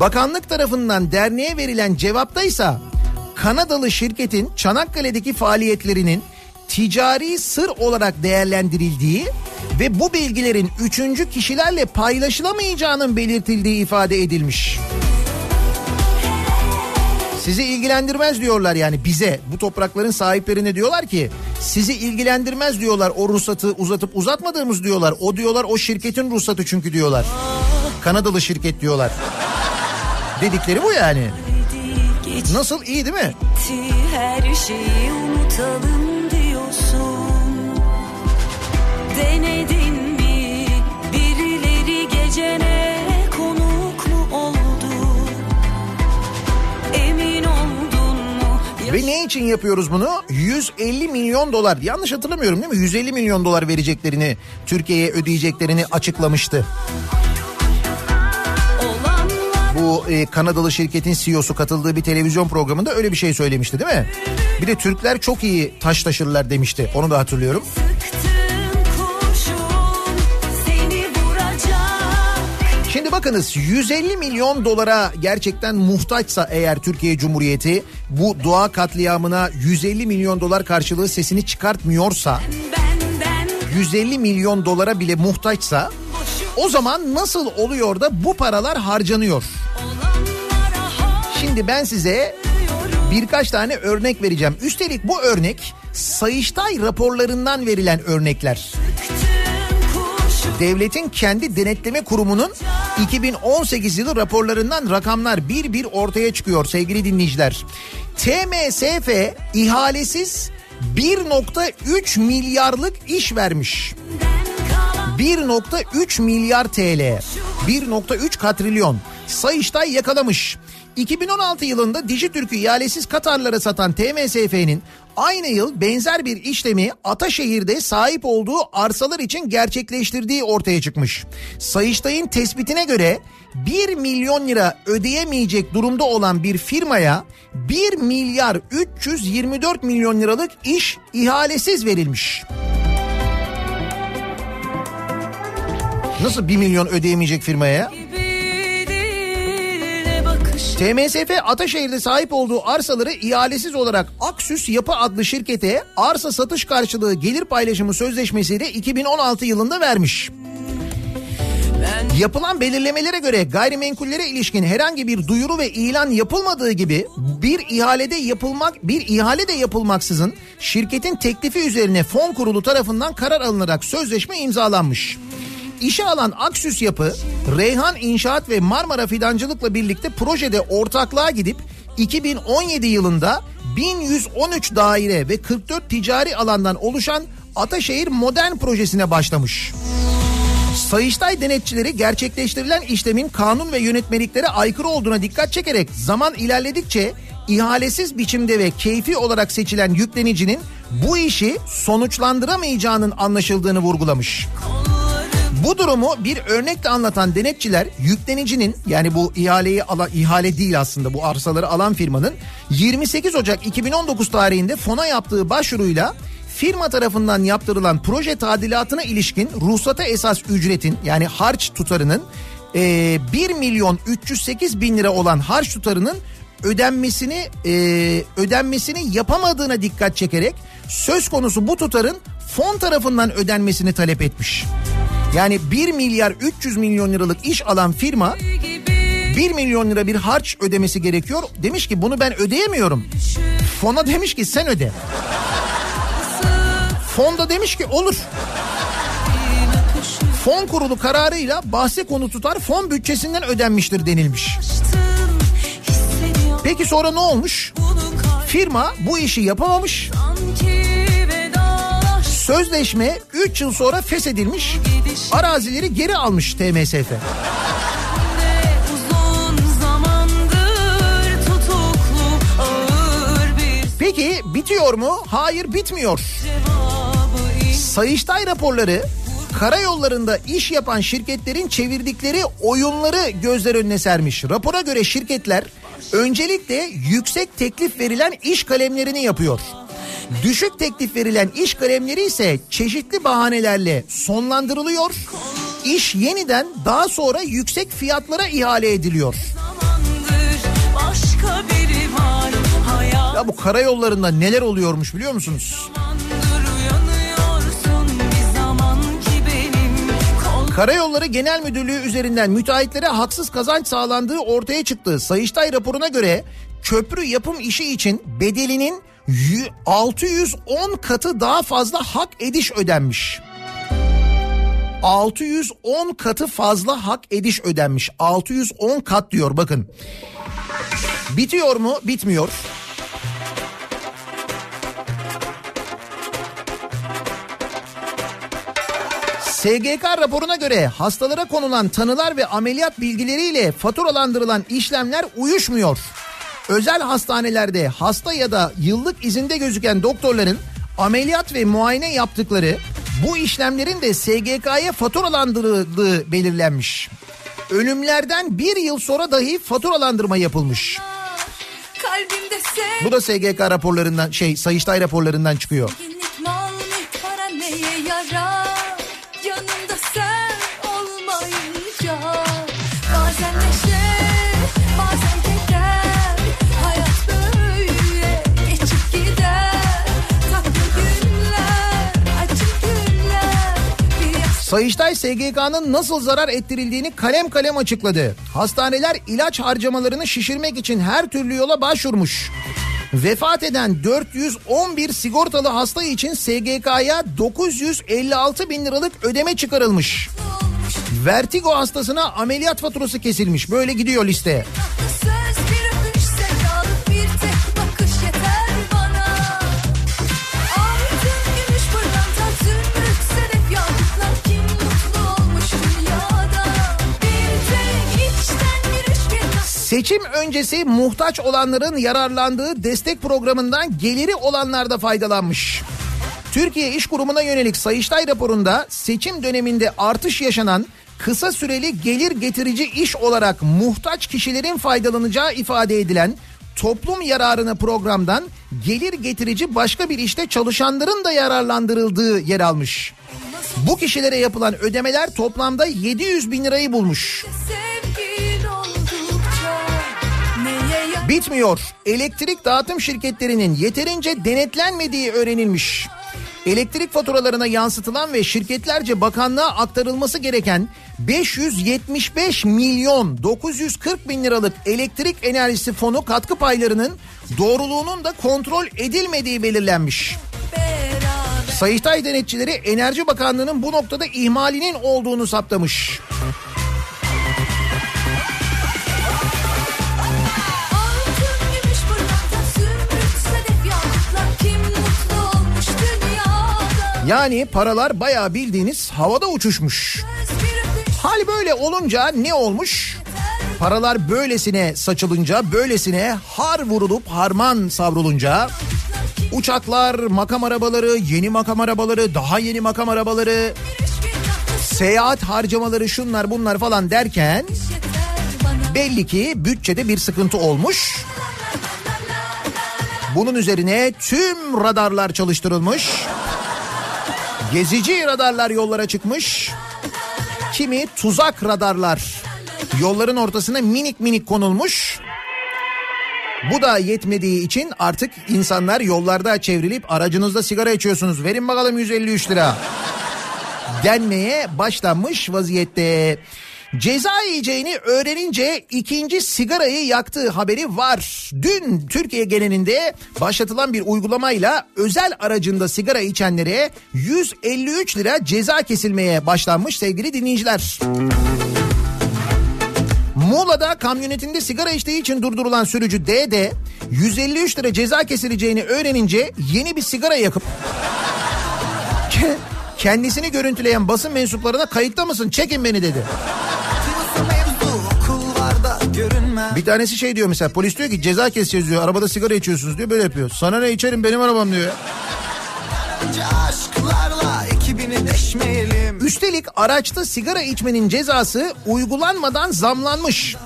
Bakanlık tarafından derneğe verilen cevapta ise Kanadalı şirketin Çanakkale'deki faaliyetlerinin ticari sır olarak değerlendirildiği ve bu bilgilerin üçüncü kişilerle paylaşılamayacağının belirtildiği ifade edilmiş. Sizi ilgilendirmez diyorlar yani bize bu toprakların sahiplerine diyorlar ki sizi ilgilendirmez diyorlar o ruhsatı uzatıp uzatmadığımız diyorlar. O diyorlar o şirketin ruhsatı çünkü diyorlar. Kanadalı şirket diyorlar. Dedikleri bu yani. Nasıl iyi değil mi? her şeyi unutalım diyorsun Denedin mi birileri gecene konuk mu oldu Emin oldun mu Ve ne için yapıyoruz bunu? 150 milyon dolar. Yanlış hatırlamıyorum değil mi? 150 milyon dolar vereceklerini, Türkiye'ye ödeyeceklerini açıklamıştı. olanlar Bu e, Kanadalı şirketin CEO'su katıldığı bir televizyon programında öyle bir şey söylemişti değil mi? Bir de Türkler çok iyi taş taşırlar demişti. Onu da hatırlıyorum. Şimdi bakınız 150 milyon dolara gerçekten muhtaçsa eğer Türkiye Cumhuriyeti bu doğa katliamına 150 milyon dolar karşılığı sesini çıkartmıyorsa benden 150 milyon dolara bile muhtaçsa o zaman nasıl oluyor da bu paralar harcanıyor? Şimdi ben size birkaç tane örnek vereceğim. Üstelik bu örnek Sayıştay raporlarından verilen örnekler. Devletin kendi denetleme kurumunun 2018 yılı raporlarından rakamlar bir bir ortaya çıkıyor sevgili dinleyiciler. TMSF ihalesiz 1.3 milyarlık iş vermiş. 1.3 milyar TL. 1.3 katrilyon. Sayıştay yakalamış. 2016 yılında Dijitürk'ü ihalesiz Katarlara satan TMSF'nin aynı yıl benzer bir işlemi Ataşehir'de sahip olduğu arsalar için gerçekleştirdiği ortaya çıkmış. Sayıştay'ın tespitine göre 1 milyon lira ödeyemeyecek durumda olan bir firmaya 1 milyar 324 milyon liralık iş ihalesiz verilmiş. Nasıl 1 milyon ödeyemeyecek firmaya TMSF Ataşehir'de sahip olduğu arsaları ihalesiz olarak Aksüs Yapı adlı şirkete arsa satış karşılığı gelir paylaşımı sözleşmesiyle 2016 yılında vermiş. Yapılan belirlemelere göre gayrimenkullere ilişkin herhangi bir duyuru ve ilan yapılmadığı gibi bir ihalede yapılmak bir ihale de yapılmaksızın şirketin teklifi üzerine fon kurulu tarafından karar alınarak sözleşme imzalanmış. İşe alan Aksüs Yapı, Reyhan İnşaat ve Marmara Fidancılık'la birlikte projede ortaklığa gidip 2017 yılında 1113 daire ve 44 ticari alandan oluşan Ataşehir Modern Projesi'ne başlamış. Sayıştay denetçileri gerçekleştirilen işlemin kanun ve yönetmeliklere aykırı olduğuna dikkat çekerek zaman ilerledikçe ihalesiz biçimde ve keyfi olarak seçilen yüklenicinin bu işi sonuçlandıramayacağının anlaşıldığını vurgulamış. Bu durumu bir örnekle anlatan denetçiler yüklenicinin yani bu ihaleyi alan ihale değil aslında bu arsaları alan firmanın 28 Ocak 2019 tarihinde fona yaptığı başvuruyla firma tarafından yaptırılan proje tadilatına ilişkin ruhsata esas ücretin yani harç tutarının e, 1 milyon 308 bin lira olan harç tutarının ödenmesini e, ödenmesini yapamadığına dikkat çekerek söz konusu bu tutarın fon tarafından ödenmesini talep etmiş. Yani 1 milyar 300 milyon liralık iş alan firma 1 milyon lira bir harç ödemesi gerekiyor. Demiş ki bunu ben ödeyemiyorum. Fona demiş ki sen öde. Fon da demiş ki olur. Fon kurulu kararıyla bahse konu tutar fon bütçesinden ödenmiştir denilmiş. Peki sonra ne olmuş? Firma bu işi yapamamış. sanki Sözleşme 3 yıl sonra feshedilmiş. Arazileri geri almış TMSF. Peki bitiyor mu? Hayır bitmiyor. Sayıştay raporları karayollarında iş yapan şirketlerin çevirdikleri oyunları gözler önüne sermiş. Rapora göre şirketler öncelikle yüksek teklif verilen iş kalemlerini yapıyor. Düşük teklif verilen iş kalemleri ise çeşitli bahanelerle sonlandırılıyor. İş yeniden daha sonra yüksek fiyatlara ihale ediliyor. Ya bu karayollarında neler oluyormuş biliyor musunuz? Karayolları Genel Müdürlüğü üzerinden müteahhitlere haksız kazanç sağlandığı ortaya çıktı. Sayıştay raporuna göre köprü yapım işi için bedelinin 610 katı daha fazla hak ediş ödenmiş. 610 katı fazla hak ediş ödenmiş. 610 kat diyor bakın. Bitiyor mu? Bitmiyor. SGK raporuna göre hastalara konulan tanılar ve ameliyat bilgileriyle faturalandırılan işlemler uyuşmuyor. Özel hastanelerde hasta ya da yıllık izinde gözüken doktorların ameliyat ve muayene yaptıkları bu işlemlerin de SGK'ya faturalandırıldığı belirlenmiş. Ölümlerden bir yıl sonra dahi faturalandırma yapılmış. Bu da SGK raporlarından şey Sayıştay raporlarından çıkıyor. Mal para neye yarar Sayıştay SGK'nın nasıl zarar ettirildiğini kalem kalem açıkladı. Hastaneler ilaç harcamalarını şişirmek için her türlü yola başvurmuş. Vefat eden 411 sigortalı hasta için SGK'ya 956 bin liralık ödeme çıkarılmış. Vertigo hastasına ameliyat faturası kesilmiş. Böyle gidiyor liste. Söz Seçim öncesi muhtaç olanların yararlandığı destek programından geliri olanlar da faydalanmış. Türkiye İş Kurumu'na yönelik Sayıştay raporunda seçim döneminde artış yaşanan kısa süreli gelir getirici iş olarak muhtaç kişilerin faydalanacağı ifade edilen toplum yararına programdan gelir getirici başka bir işte çalışanların da yararlandırıldığı yer almış. Bu kişilere yapılan ödemeler toplamda 700 bin lirayı bulmuş. Bitmiyor. Elektrik dağıtım şirketlerinin yeterince denetlenmediği öğrenilmiş. Elektrik faturalarına yansıtılan ve şirketlerce bakanlığa aktarılması gereken 575 milyon 940 bin liralık elektrik enerjisi fonu katkı paylarının doğruluğunun da kontrol edilmediği belirlenmiş. Sayıştay denetçileri Enerji Bakanlığı'nın bu noktada ihmalinin olduğunu saptamış. Yani paralar bayağı bildiğiniz havada uçuşmuş. Hal böyle olunca ne olmuş? Paralar böylesine saçılınca, böylesine har vurulup harman savrulunca uçaklar, makam arabaları, yeni makam arabaları, daha yeni makam arabaları, seyahat harcamaları şunlar bunlar falan derken belli ki bütçede bir sıkıntı olmuş. Bunun üzerine tüm radarlar çalıştırılmış. Gezici radarlar yollara çıkmış. Kimi tuzak radarlar yolların ortasına minik minik konulmuş. Bu da yetmediği için artık insanlar yollarda çevrilip aracınızda sigara içiyorsunuz. Verin bakalım 153 lira denmeye başlanmış vaziyette. Ceza yiyeceğini öğrenince ikinci sigarayı yaktığı haberi var. Dün Türkiye genelinde başlatılan bir uygulamayla özel aracında sigara içenlere 153 lira ceza kesilmeye başlanmış sevgili dinleyiciler. Muğla'da kamyonetinde sigara içtiği için durdurulan sürücü D de 153 lira ceza kesileceğini öğrenince yeni bir sigara yakıp kendisini görüntüleyen basın mensuplarına kayıtta mısın çekin beni dedi. Bir tanesi şey diyor mesela polis diyor ki ceza keseceğiz diyor arabada sigara içiyorsunuz diyor böyle yapıyor. Sana ne içerim benim arabam diyor. Üstelik araçta sigara içmenin cezası uygulanmadan zamlanmış.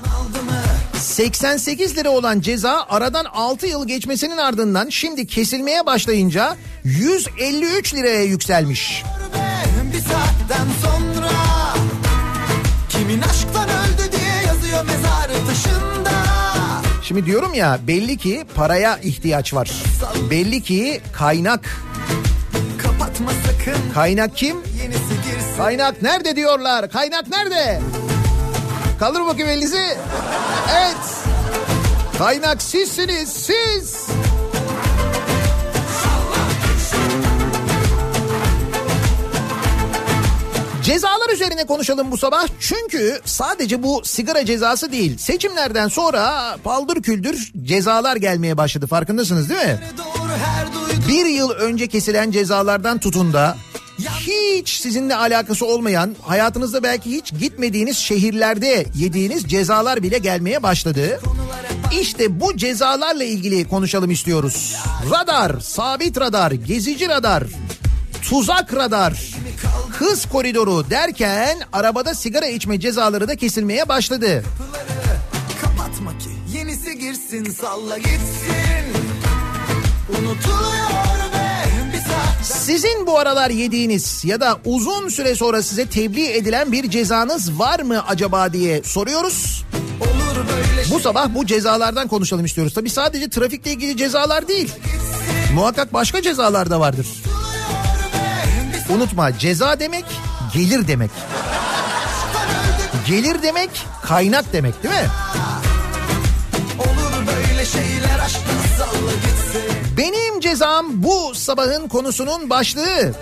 88 lira olan ceza aradan 6 yıl geçmesinin ardından şimdi kesilmeye başlayınca 153 liraya yükselmiş. Bir saatten sonra Kimin aşktan öldü diye yazıyor mezarı taşında Şimdi diyorum ya belli ki paraya ihtiyaç var. Belli ki kaynak. Kapatma sakın Kaynak kim? Kaynak nerede diyorlar? Kaynak nerede? Kaldır bakayım elinizi. Evet. Kaynak sizsiniz siz. Cezalar üzerine konuşalım bu sabah. Çünkü sadece bu sigara cezası değil. Seçimlerden sonra paldır küldür cezalar gelmeye başladı. Farkındasınız değil mi? Bir yıl önce kesilen cezalardan tutun da hiç sizinle alakası olmayan hayatınızda belki hiç gitmediğiniz şehirlerde yediğiniz cezalar bile gelmeye başladı. İşte bu cezalarla ilgili konuşalım istiyoruz. Radar, sabit radar, gezici radar, tuzak radar, hız koridoru derken arabada sigara içme cezaları da kesilmeye başladı. Kapatma ki yenisi girsin salla gitsin Unutuluyor Sizin bu aralar yediğiniz ya da uzun süre sonra size tebliğ edilen bir cezanız var mı acaba diye soruyoruz. Bu sabah bu cezalardan konuşalım istiyoruz. Tabii sadece trafikle ilgili cezalar değil. Muhakkak başka cezalar da vardır. Unutma ceza demek gelir demek. Gelir demek kaynak demek değil mi? Olur böyle şeyler aşktan salla Benim cezam bu sabahın konusunun başlığı.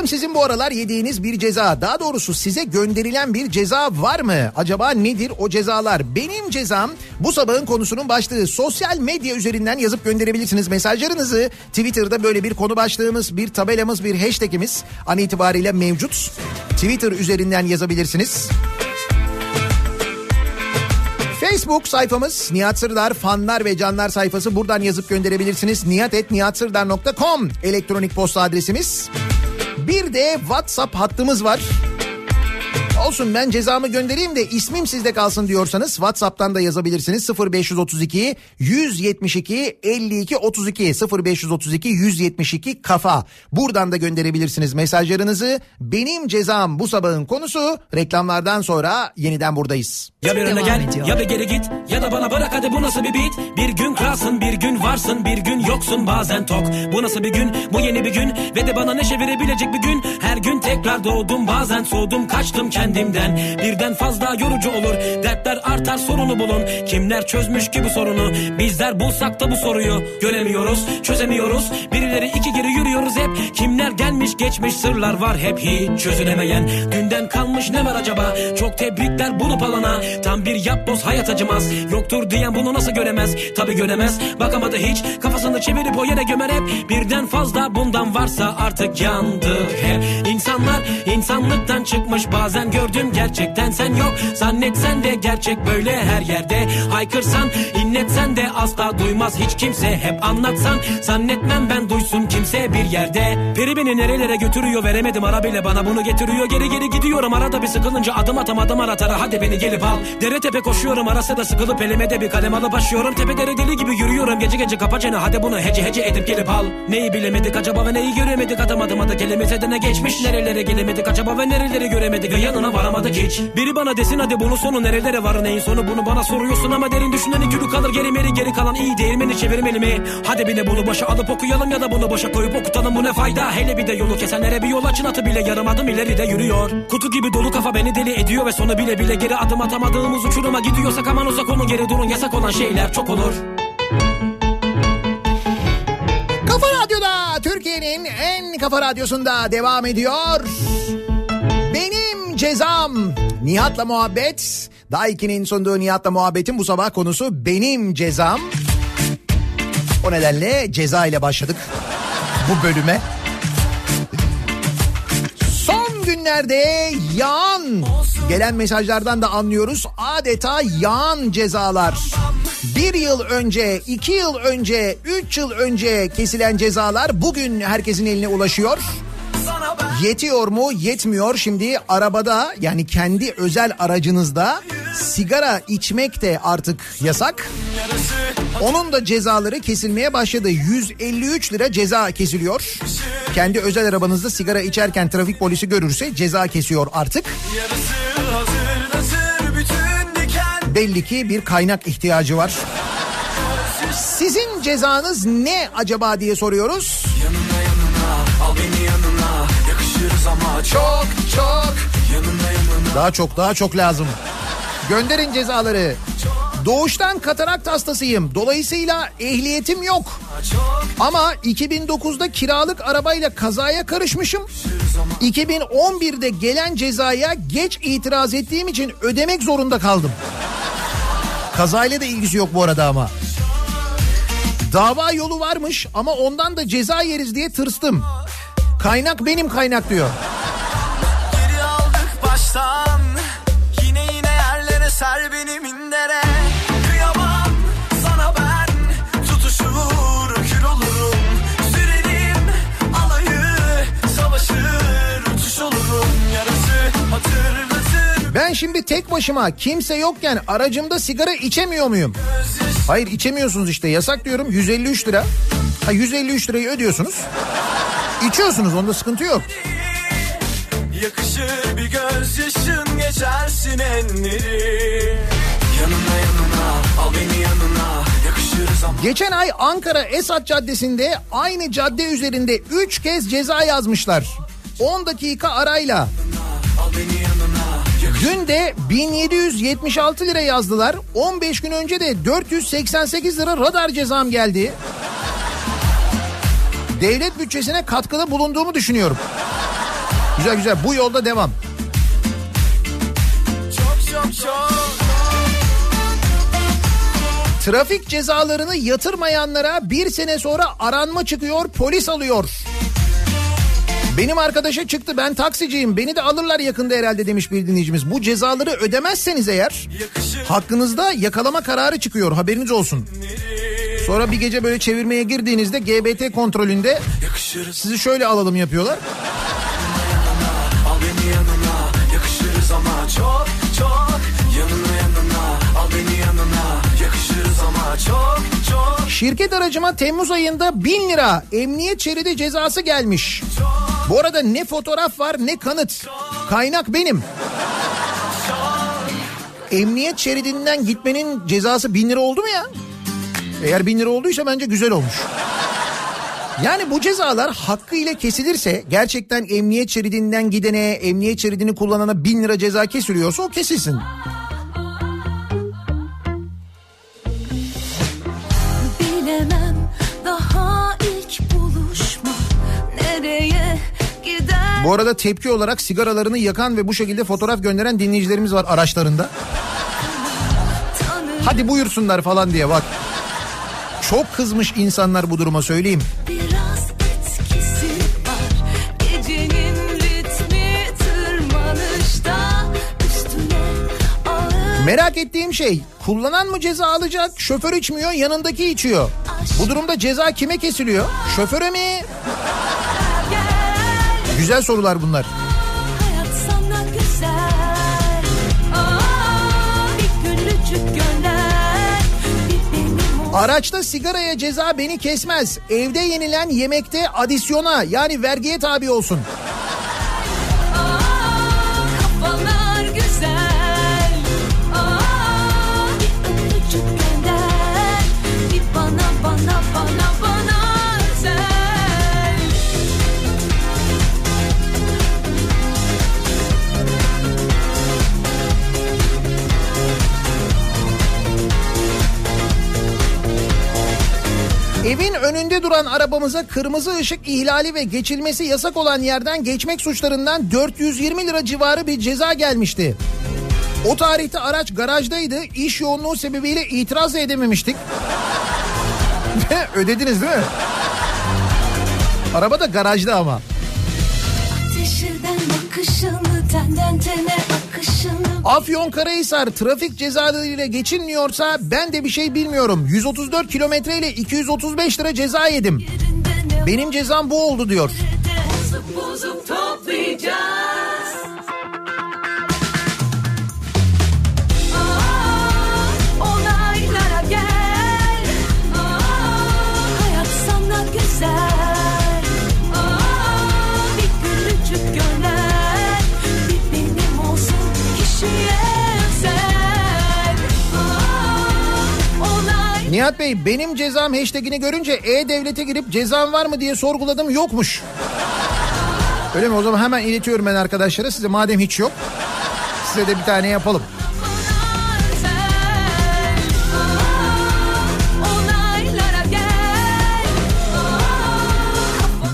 Gitsin sizin bu aralar yediğiniz bir ceza daha doğrusu size gönderilen bir ceza var mı? Acaba nedir o cezalar? Benim cezam bu sabahın konusunun başlığı sosyal medya üzerinden yazıp gönderebilirsiniz mesajlarınızı. Twitter'da böyle bir konu başlığımız, bir tabelamız, bir hashtagimiz an itibariyle mevcut. Twitter üzerinden yazabilirsiniz. Facebook sayfamız Nihat Sırdar fanlar ve canlar sayfası buradan yazıp gönderebilirsiniz. nihatetnihatsırdar.com elektronik posta adresimiz. Bir de WhatsApp hattımız var. Olsun ben cezamı göndereyim de ismim sizde kalsın diyorsanız WhatsApp'tan da yazabilirsiniz. 0532 172 52 32 0532 172 kafa. Buradan da gönderebilirsiniz mesajlarınızı. Benim cezam bu sabahın konusu. Reklamlardan sonra yeniden buradayız. Ya bir öne gel ediyor. ya bir geri git ya da bana bırak hadi bu nasıl bir beat Bir gün kralsın bir gün varsın bir gün yoksun bazen tok Bu nasıl bir gün bu yeni bir gün ve de bana neşe verebilecek bir gün Her gün tekrar doğdum bazen soğudum kaçtım kendimden. Birden fazla yorucu olur. Dertler artar sorunu bulun. Kimler çözmüş ki bu sorunu? Bizler bulsak da bu soruyu. Göremiyoruz çözemiyoruz. Birileri iki geri yürüyoruz hep. Kimler gelmiş geçmiş sırlar var hep hiç çözülemeyen. Dünden kalmış ne var acaba? Çok tebrikler bulup alana. Tam bir yapboz hayat acımaz. Yoktur diyen bunu nasıl göremez? Tabi göremez. Bakamadı hiç. Kafasını çevirip o yere gömer hep. Birden fazla bundan varsa artık yandı hep insanlıktan çıkmış bazen gördüm gerçekten sen yok. Zannetsen de gerçek böyle her yerde. Haykırsan inletsen de asla duymaz. Hiç kimse Hep anlatsan. Zannetmem ben duysun kimse bir yerde. Peri beni nerelere götürüyor veremedim. Ara bile bana bunu getiriyor. Geri geri gidiyorum. Arada bir sıkılınca adım atamadım aratara. Hadi beni gelip al. Dere tepe koşuyorum. Arası da sıkılıp elime de bir kalem alıp aşıyorum Tepelere deli gibi yürüyorum. Gece gece kapa çene. Hadi bunu hece hece edip gelip al. Neyi bilemedik acaba ve neyi göremedik? Atamadım adı kelimize de ne geçmiş. Nerelere gelemedik acaba ve nereleri göremedik yanına varamadık hiç Biri bana desin hadi bunun sonu nerelere var? Neyin sonu? Bunu bana soruyorsun ama derin düşünen iki kalır. Geri meri geri kalan iyi değirmeni çevirmeli mi Hadi bile bunu başa alıp okuyalım ya da bunu boşa koyup okutalım. Bu ne fayda? Hele bir de yolu kesenlere bir yol açın. Atı bile yarım adım ileride yürüyor. Kutu gibi dolu kafa beni deli ediyor ve sonu bile bile geri adım atamadığımız uçuruma gidiyorsak aman uzak olun. Geri durun yasak olan şeyler çok olur. Kafa Radyo'da Türkiye'nin en kafa radyosunda devam ediyor. Cezam Nihat'la muhabbet. Daiki'nin sunduğu Nihat'la muhabbetin bu sabah konusu benim cezam. O nedenle ceza ile başladık bu bölüme. Son günlerde yağan gelen mesajlardan da anlıyoruz adeta yağan cezalar. Bir yıl önce, iki yıl önce, üç yıl önce kesilen cezalar bugün herkesin eline ulaşıyor. Yetiyor mu? Yetmiyor. Şimdi arabada yani kendi özel aracınızda sigara içmek de artık yasak. Onun da cezaları kesilmeye başladı. 153 lira ceza kesiliyor. Kendi özel arabanızda sigara içerken trafik polisi görürse ceza kesiyor artık. Belli ki bir kaynak ihtiyacı var. Sizin cezanız ne acaba diye soruyoruz. Yanına ama çok çok Yanına yanına Daha çok daha çok lazım. Gönderin cezaları. Doğuştan katarakt hastasıyım. Dolayısıyla ehliyetim yok. Ama 2009'da kiralık arabayla kazaya karışmışım. 2011'de gelen cezaya geç itiraz ettiğim için ödemek zorunda kaldım. Kazayla da ilgisi yok bu arada ama. Dava yolu varmış ama ondan da ceza yeriz diye tırstım. Kaynak benim kaynak diyor. Geri aldık baştan Yine yine yerlere ser beni mindere Kıyamam sana ben Tutuşur kül olurum Sürerim alayı Savaşır uçuş olurum Yarısı hatırlatır Ben şimdi tek başıma kimse yokken aracımda sigara içemiyor muyum? Hayır içemiyorsunuz işte yasak diyorum 153 lira. Ha 153 lirayı ödüyorsunuz. İçiyorsunuz onda sıkıntı yok. Yakışır bir gözyaşın geçersin enleri Yanına yanına al beni yanına Geçen ay Ankara Esat Caddesi'nde aynı cadde üzerinde 3 kez ceza yazmışlar. 10 dakika arayla. Dün de 1776 lira yazdılar. 15 gün önce de 488 lira radar cezam geldi. Devlet bütçesine katkıda bulunduğumu düşünüyorum. Güzel güzel bu yolda devam. Çok çok çok Trafik cezalarını yatırmayanlara bir sene sonra aranma çıkıyor polis alıyor. Benim arkadaşa çıktı ben taksiciyim beni de alırlar yakında herhalde demiş bir dinleyicimiz. Bu cezaları ödemezseniz eğer hakkınızda yakalama kararı çıkıyor haberiniz olsun. Sonra bir gece böyle çevirmeye girdiğinizde GBT kontrolünde sizi şöyle alalım yapıyorlar. Al beni yanına yakışırız ama çok çok Yanına yanına al beni yanına yakışırız ama çok çok Şirket aracıma Temmuz ayında 1000 lira emniyet şeridi cezası gelmiş. Bu arada ne fotoğraf var ne kanıt. Kaynak benim. Emniyet şeridinden gitmenin cezası 1000 lira oldu mu ya? Eğer 1000 lira olduysa bence güzel olmuş. Yani bu cezalar hakkı ile kesilirse gerçekten emniyet şeridinden gidene, emniyet şeridini kullanana 1000 lira ceza kesiliyorsa o kesilsin. Bilemem daha ilk buluşma nereye gider Bu arada tepki olarak sigaralarını yakan ve bu şekilde fotoğraf gönderen dinleyicilerimiz var araçlarında. Hadi buyursunlar falan diye bak. Çok kızmış insanlar bu duruma söyleyeyim. Merak ettiğim şey kullanan mı ceza alacak şoför içmiyor yanındaki içiyor. Bu durumda ceza kime kesiliyor? Şoföre mi? Güzel sorular bunlar. Araçta sigaraya ceza beni kesmez. Evde yenilen yemekte adisyona yani vergiye tabi olsun. Evin önünde duran arabamıza kırmızı ışık ihlali ve geçilmesi yasak olan yerden geçmek suçlarından 420 lira civarı bir ceza gelmişti. O tarihte araç garajdaydı. İş yoğunluğu sebebiyle itiraz edememiştik. Ödediniz değil mi? Araba da garajda ama. Ateşinden bakışını tenden tene Afyon Karahisar trafik cezalarıyla geçilmiyorsa ben de bir şey bilmiyorum. 134 kilometre ile 235 lira ceza yedim. Benim cezam bu oldu diyor. Bozup bozup toplayacağız. Nihat Bey benim cezam hashtagini görünce E-Devlet'e girip cezam var mı diye sorguladım yokmuş. Öyle mi o zaman hemen iletiyorum ben arkadaşlara size madem hiç yok. Size de bir tane yapalım.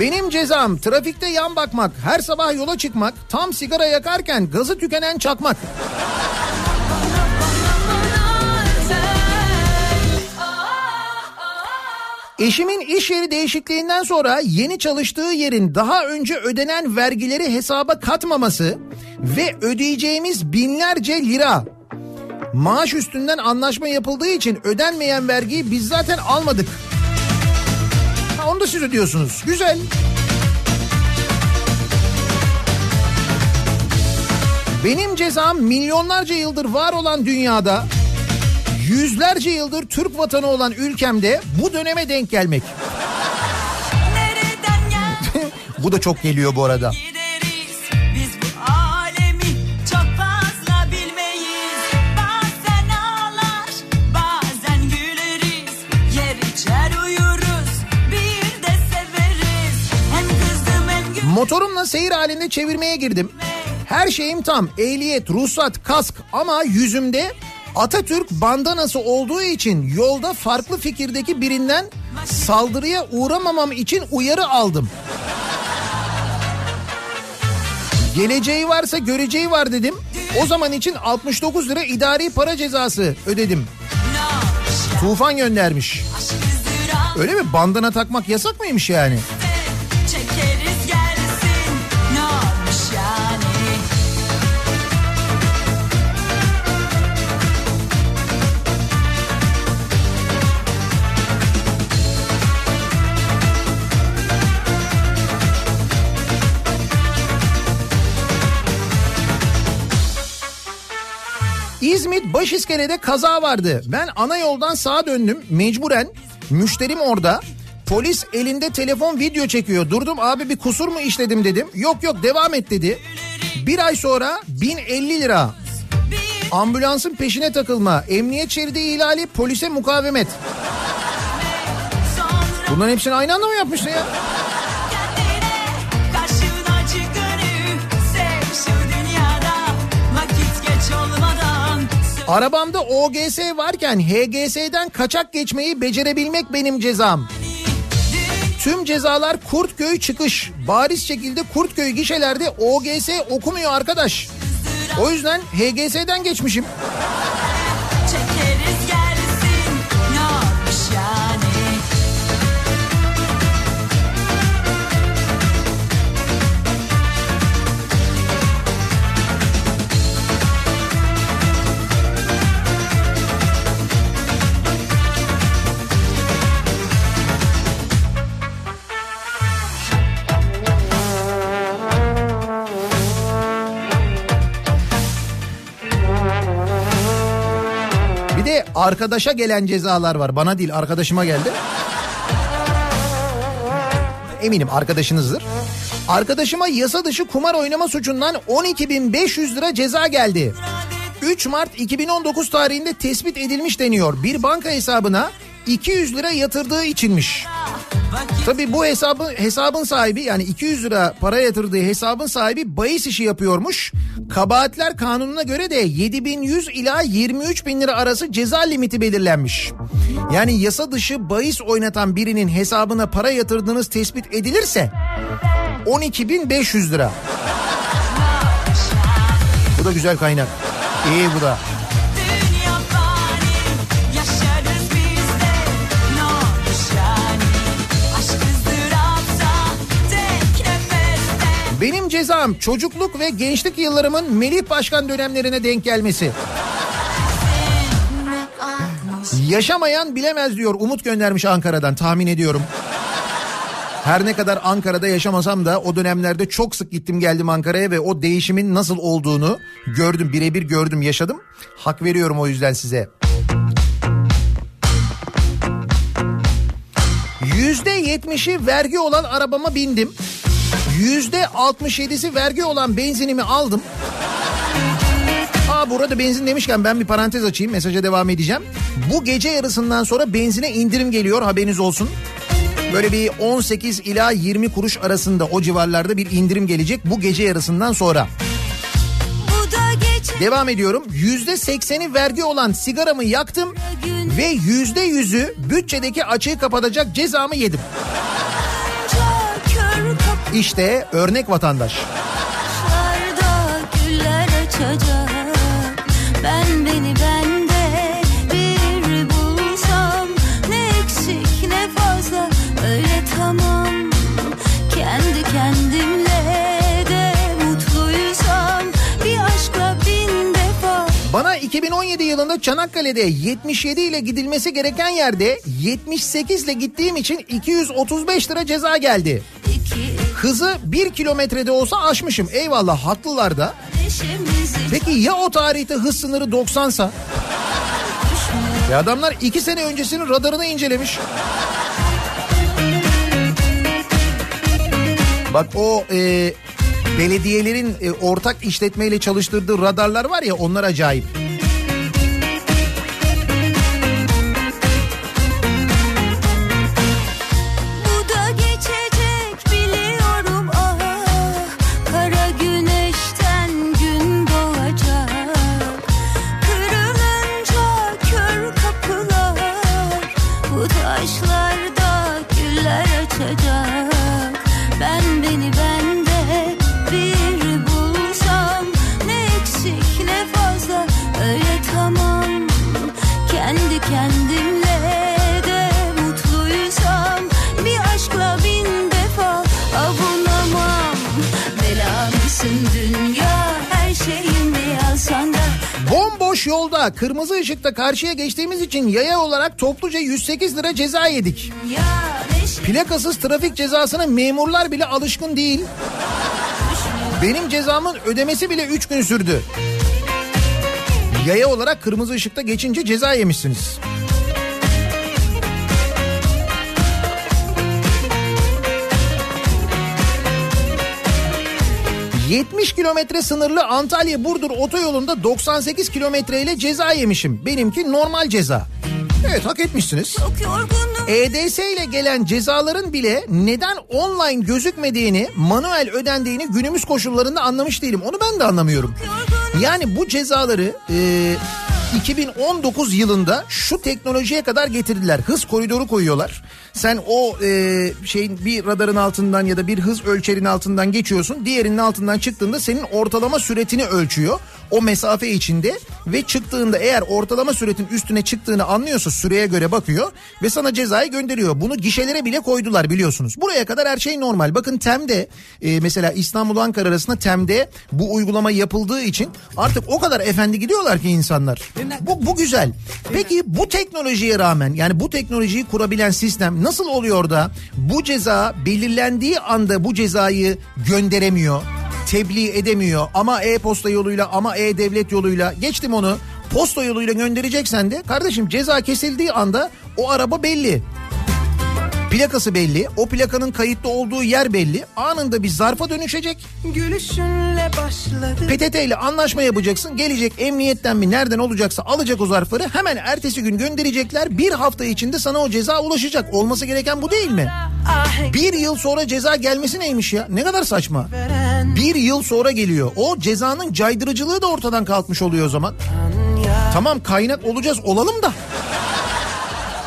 Benim cezam trafikte yan bakmak, her sabah yola çıkmak, tam sigara yakarken gazı tükenen çakmak. Eşimin iş yeri değişikliğinden sonra yeni çalıştığı yerin daha önce ödenen vergileri hesaba katmaması ve ödeyeceğimiz binlerce lira maaş üstünden anlaşma yapıldığı için ödenmeyen vergiyi biz zaten almadık. Ha, onu da siz ödüyorsunuz. Güzel. Benim cezam milyonlarca yıldır var olan dünyada yüzlerce yıldır Türk vatanı olan ülkemde bu döneme denk gelmek. Bu da çok geliyor bu arada. Motorumla seyir halinde çevirmeye girdim. Her şeyim tam. Ehliyet, ruhsat, kask ama yüzümde Atatürk bandanası olduğu için yolda farklı fikirdeki birinden saldırıya uğramamam için uyarı aldım. Geleceği varsa göreceği var dedim. O zaman için 69 lira idari para cezası ödedim. Tufan göndermiş. Öyle mi? Bandana takmak yasak mıymış yani? İzmit Başiskele'de kaza vardı. Ben ana yoldan sağa döndüm mecburen. Müşterim orada. Polis elinde telefon video çekiyor. Durdum abi bir kusur mu işledim dedim. Yok yok devam et dedi. Bir ay sonra 1050 lira. Ambulansın peşine takılma. Emniyet şeridi ihlali polise mukavemet. Bunların hepsini aynı anda mı yapmışsın ya? Arabamda OGS varken HGS'den kaçak geçmeyi becerebilmek benim cezam. Tüm cezalar Kurtköy çıkış. Bariz şekilde Kurtköy gişelerde OGS okumuyor arkadaş. O yüzden HGS'den geçmişim. Arkadaşa gelen cezalar var. Bana değil arkadaşıma geldi. Eminim arkadaşınızdır. Arkadaşıma yasa dışı kumar oynama suçundan 12.500 lira ceza geldi. 3 Mart 2019 tarihinde tespit edilmiş deniyor. Bir banka hesabına 200 lira yatırdığı içinmiş. Tabii bu hesabı hesabın sahibi yani 200 lira para yatırdığı hesabın sahibi bahis işi yapıyormuş. Kabahatler kanununa göre de 7100 ila 23 bin lira arası ceza limiti belirlenmiş. Yani yasa dışı bahis oynatan birinin hesabına para yatırdığınız tespit edilirse 12.500 lira. Bu da güzel kaynak. İyi bu da. Benim cezam çocukluk ve gençlik yıllarımın Melih Başkan dönemlerine denk gelmesi. Yaşamayan bilemez diyor Umut göndermiş Ankara'dan tahmin ediyorum. Her ne kadar Ankara'da yaşamasam da o dönemlerde çok sık gittim geldim Ankara'ya ve o değişimin nasıl olduğunu gördüm birebir gördüm yaşadım. Hak veriyorum o yüzden size. Yüzde yetmişi vergi olan arabama bindim. Yüzde 67'si vergi olan benzinimi aldım. Aa burada benzin demişken ben bir parantez açayım mesaja devam edeceğim. Bu gece yarısından sonra benzine indirim geliyor haberiniz olsun. Böyle bir 18 ila 20 kuruş arasında o civarlarda bir indirim gelecek bu gece yarısından sonra. Devam ediyorum. Yüzde 80'i vergi olan sigaramı yaktım ve yüzde yüzü bütçedeki açığı kapatacak cezamı yedim. İşte örnek vatandaş. açacak. Ben beni bende bir bulsam. Ne eksik ne fazla öyle tamam. Kendi kendimle de mutluysam. Bir aşkla bin defa. Bana 2017 yılında Çanakkale'de 77 ile gidilmesi gereken yerde 78 ile gittiğim için 235 lira ceza geldi. iki Hızı 1 kilometrede olsa aşmışım. Eyvallah haklılar da. Peki ya o tarihte hız sınırı 90'sa? Ya adamlar 2 sene öncesinin radarını incelemiş. Bak o e, belediyelerin e, ortak işletmeyle çalıştırdığı radarlar var ya onlar acayip. Bu kırmızı ışıkta karşıya geçtiğimiz için yaya olarak topluca 108 lira ceza yedik. Plakasız trafik cezasına memurlar bile alışkın değil. Benim cezamın ödemesi bile 3 gün sürdü. Yaya olarak kırmızı ışıkta geçince ceza yemişsiniz. ...70 kilometre sınırlı Antalya Burdur otoyolunda 98 kilometre ile ceza yemişim. Benimki normal ceza. Evet hak etmişsiniz. EDS ile gelen cezaların bile neden online gözükmediğini, manuel ödendiğini günümüz koşullarında anlamış değilim. Onu ben de anlamıyorum. Yani bu cezaları e, 2019 yılında şu teknolojiye kadar getirdiler. Hız koridoru koyuyorlar. Sen o e, şeyin bir radarın altından ya da bir hız ölçerin altından geçiyorsun. Diğerinin altından çıktığında senin ortalama süretini ölçüyor. O mesafe içinde ve çıktığında eğer ortalama süretin üstüne çıktığını anlıyorsa süreye göre bakıyor ve sana cezayı gönderiyor. Bunu gişelere bile koydular biliyorsunuz. Buraya kadar her şey normal. Bakın TEM'de e, mesela İstanbul Ankara arasında TEM'de bu uygulama yapıldığı için artık o kadar efendi gidiyorlar ki insanlar. Bu, bu güzel. Peki bu teknolojiye rağmen yani bu teknolojiyi kurabilen sistem nasıl oluyor da bu ceza belirlendiği anda bu cezayı gönderemiyor? Tebliğ edemiyor. Ama e-posta yoluyla ama e-devlet yoluyla. Geçtim onu. Posta yoluyla göndereceksen de kardeşim ceza kesildiği anda o araba belli. Plakası belli, o plakanın kayıtlı olduğu yer belli. Anında bir zarfa dönüşecek. Gülüşünle başladı PTT ile anlaşma yapacaksın. Gelecek emniyetten mi nereden olacaksa alacak o zarfları. Hemen ertesi gün gönderecekler. Bir hafta içinde sana o ceza ulaşacak. Olması gereken bu değil mi? Bir yıl sonra ceza gelmesi neymiş ya? Ne kadar saçma. Bir yıl sonra geliyor. O cezanın caydırıcılığı da ortadan kalkmış oluyor o zaman. Tamam kaynak olacağız olalım da.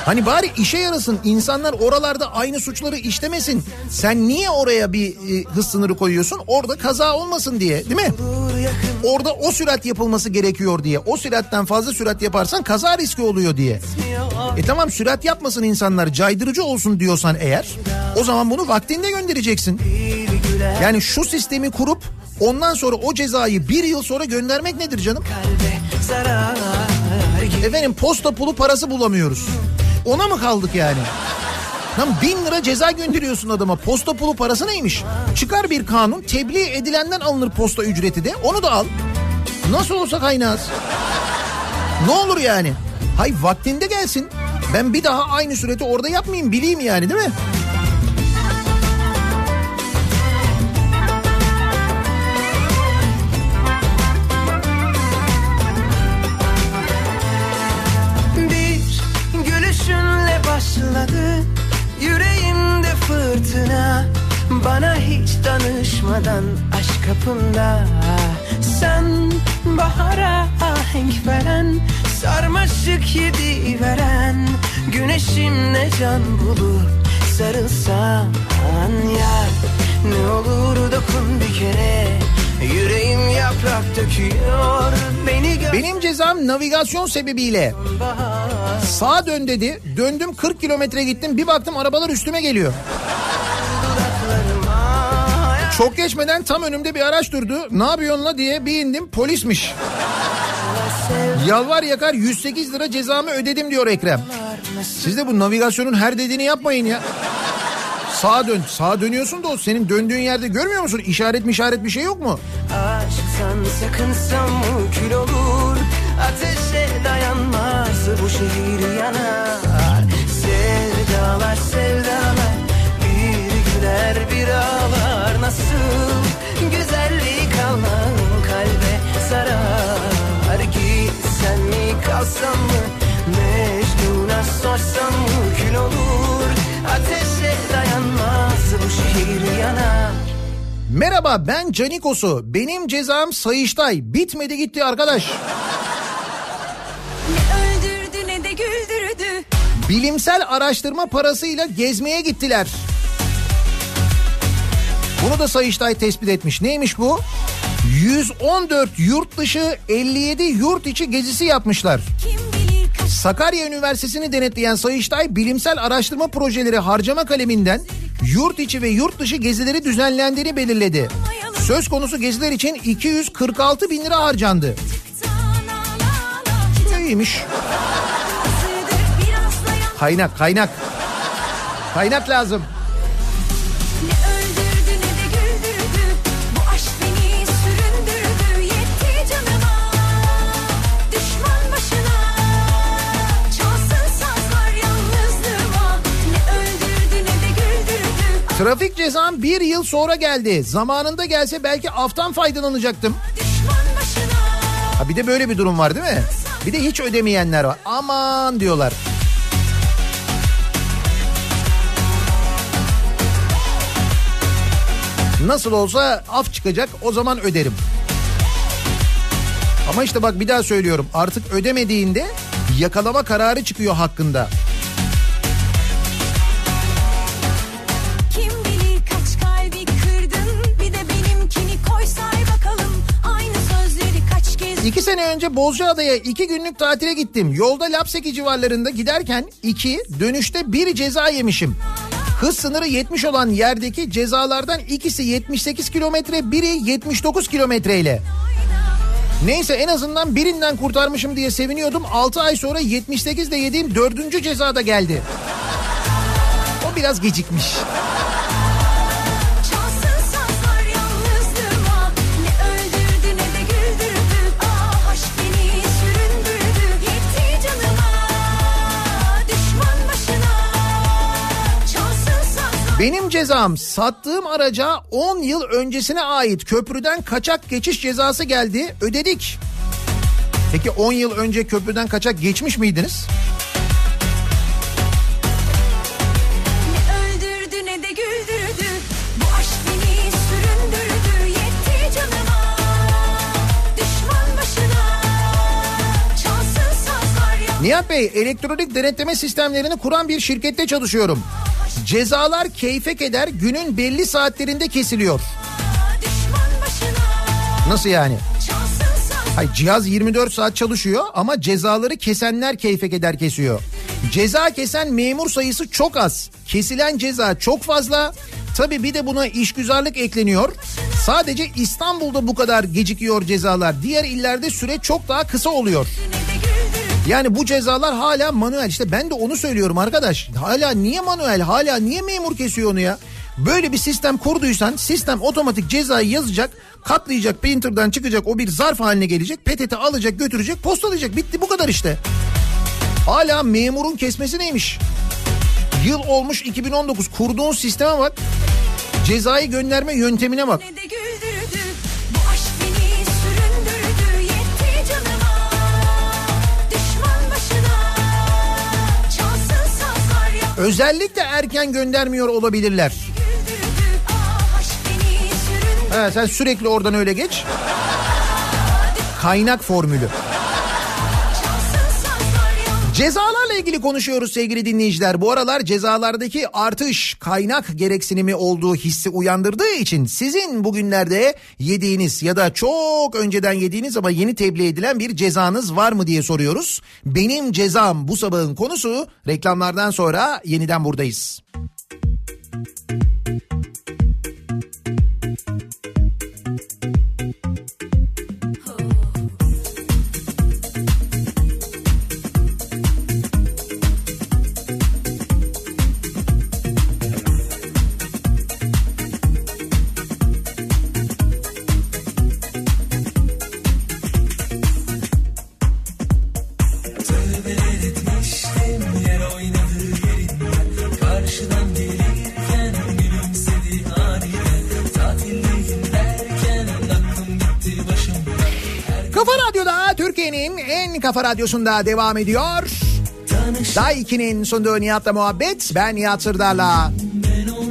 Hani bari işe yarasın insanlar oralarda aynı suçları işlemesin. Sen niye oraya bir e, hız sınırı koyuyorsun? Orada kaza olmasın diye değil mi? Orada o sürat yapılması gerekiyor diye. O süratten fazla sürat yaparsan kaza riski oluyor diye. E tamam sürat yapmasın insanlar caydırıcı olsun diyorsan eğer o zaman bunu vaktinde göndereceksin. Yani şu sistemi kurup ondan sonra o cezayı bir yıl sonra göndermek nedir canım? Efendim posta pulu parası bulamıyoruz. Ona mı kaldık yani? Lan bin lira ceza gönderiyorsun adama. Posta pulu parası neymiş? Çıkar bir kanun tebliğ edilenden alınır posta ücreti de. Onu da al. Nasıl olsa kaynağız. Ne olur yani? Hay vaktinde gelsin. Ben bir daha aynı süreti orada yapmayayım bileyim yani değil mi? Bana hiç danışmadan aşk kapımda Sen bahara ahenk veren Sarmaşık yedi veren Güneşimle can bulup sarılsan ya Ne olur dokun bir kere Yüreğim yaprak döküyor Beni gör Benim cezam navigasyon sebebiyle bahar Sağa dön dedi. Döndüm 40 kilometre gittim. Bir baktım arabalar üstüme geliyor. Çok geçmeden tam önümde bir araç durdu. Ne yapıyorsun la diye bir indim. Polismiş. Yalvar yakar 108 lira cezamı ödedim diyor Ekrem. Siz de bu navigasyonun her dediğini yapmayın ya. Sağa dön. Sağa dönüyorsun da o senin döndüğün yerde görmüyor musun? İşaret mi işaret bir şey yok mu? Aşksan sakınsam kül olur Ateşe dayanmaz bu şehir yanar Sevdalar sevdalar Bir güler bir ağlar Nasıl güzellik Allah'ın kalbe zarar Gitsen mi kalsam mı Mecnun'a sorsam mı kül olur Ateşe dayanmaz bu şehir yanar Merhaba ben Canikos'u. Benim cezam Sayıştay. Bitmedi gitti arkadaş. Ne öldürdü ne de güldürdü Bilimsel araştırma parasıyla gezmeye gittiler. Bunu da Sayıştay tespit etmiş. Neymiş bu? 114 yurt dışı 57 yurt içi gezisi yapmışlar. Sakarya Üniversitesi'ni denetleyen Sayıştay bilimsel araştırma projeleri harcama kaleminden yurt içi ve yurt dışı gezileri düzenlendiğini belirledi. Söz konusu geziler için 246 bin lira harcandı. iyiymiş. Kaynak kaynak. Kaynak lazım. Trafik cezam bir yıl sonra geldi. Zamanında gelse belki aftan faydalanacaktım. Ha bir de böyle bir durum var değil mi? Bir de hiç ödemeyenler var. Aman diyorlar. Nasıl olsa af çıkacak o zaman öderim. Ama işte bak bir daha söylüyorum artık ödemediğinde yakalama kararı çıkıyor hakkında. İki sene önce Bozcaada'ya iki günlük tatile gittim. Yolda Lapseki civarlarında giderken iki, dönüşte bir ceza yemişim. Hız sınırı 70 olan yerdeki cezalardan ikisi 78 kilometre, biri 79 kilometreyle. Neyse en azından birinden kurtarmışım diye seviniyordum. 6 ay sonra 78 de yediğim dördüncü cezada geldi. O biraz gecikmiş. Benim cezam sattığım araca 10 yıl öncesine ait köprüden kaçak geçiş cezası geldi. Ödedik. Peki 10 yıl önce köprüden kaçak geçmiş miydiniz? Nihat Bey elektronik denetleme sistemlerini kuran bir şirkette çalışıyorum. Cezalar keyfek eder günün belli saatlerinde kesiliyor. Nasıl yani? Hayır, cihaz 24 saat çalışıyor ama cezaları kesenler keyfek eder kesiyor. Ceza kesen memur sayısı çok az. Kesilen ceza çok fazla. Tabi bir de buna işgüzarlık ekleniyor. Sadece İstanbul'da bu kadar gecikiyor cezalar. Diğer illerde süre çok daha kısa oluyor. Yani bu cezalar hala manuel. İşte ben de onu söylüyorum arkadaş. Hala niye manuel? Hala niye memur kesiyor onu ya? Böyle bir sistem kurduysan sistem otomatik cezayı yazacak, katlayacak, printer'dan çıkacak, o bir zarf haline gelecek, PTT alacak, götürecek, postalayacak. Bitti bu kadar işte. Hala memurun kesmesi neymiş? Yıl olmuş 2019 kurduğun sisteme bak. Cezayı gönderme yöntemine bak. ne de Özellikle erken göndermiyor olabilirler. Ha, sen sürekli oradan öyle geç. Kaynak formülü. Cezalarla ilgili konuşuyoruz sevgili dinleyiciler. Bu aralar cezalardaki artış kaynak gereksinimi olduğu hissi uyandırdığı için sizin bugünlerde yediğiniz ya da çok önceden yediğiniz ama yeni tebliğ edilen bir cezanız var mı diye soruyoruz. Benim cezam bu sabahın konusu reklamlardan sonra yeniden buradayız. Kafa radyosunda devam ediyor. Day 2'nin sunduğu Nihat'la muhabbet. Ben Nihat Sırdar'la.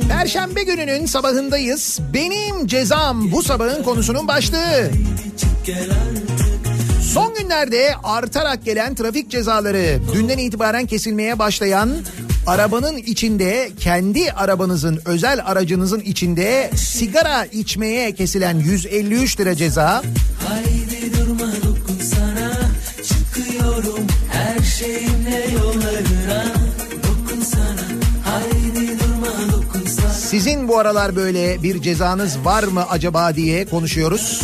Perşembe gününün sabahındayız. Benim cezam bu sabahın konusunun başlığı. Son günlerde artarak gelen trafik cezaları, dünden itibaren kesilmeye başlayan arabanın içinde, kendi arabanızın, özel aracınızın içinde sigara içmeye kesilen 153 lira ceza, sizin bu aralar böyle bir cezanız var mı acaba diye konuşuyoruz.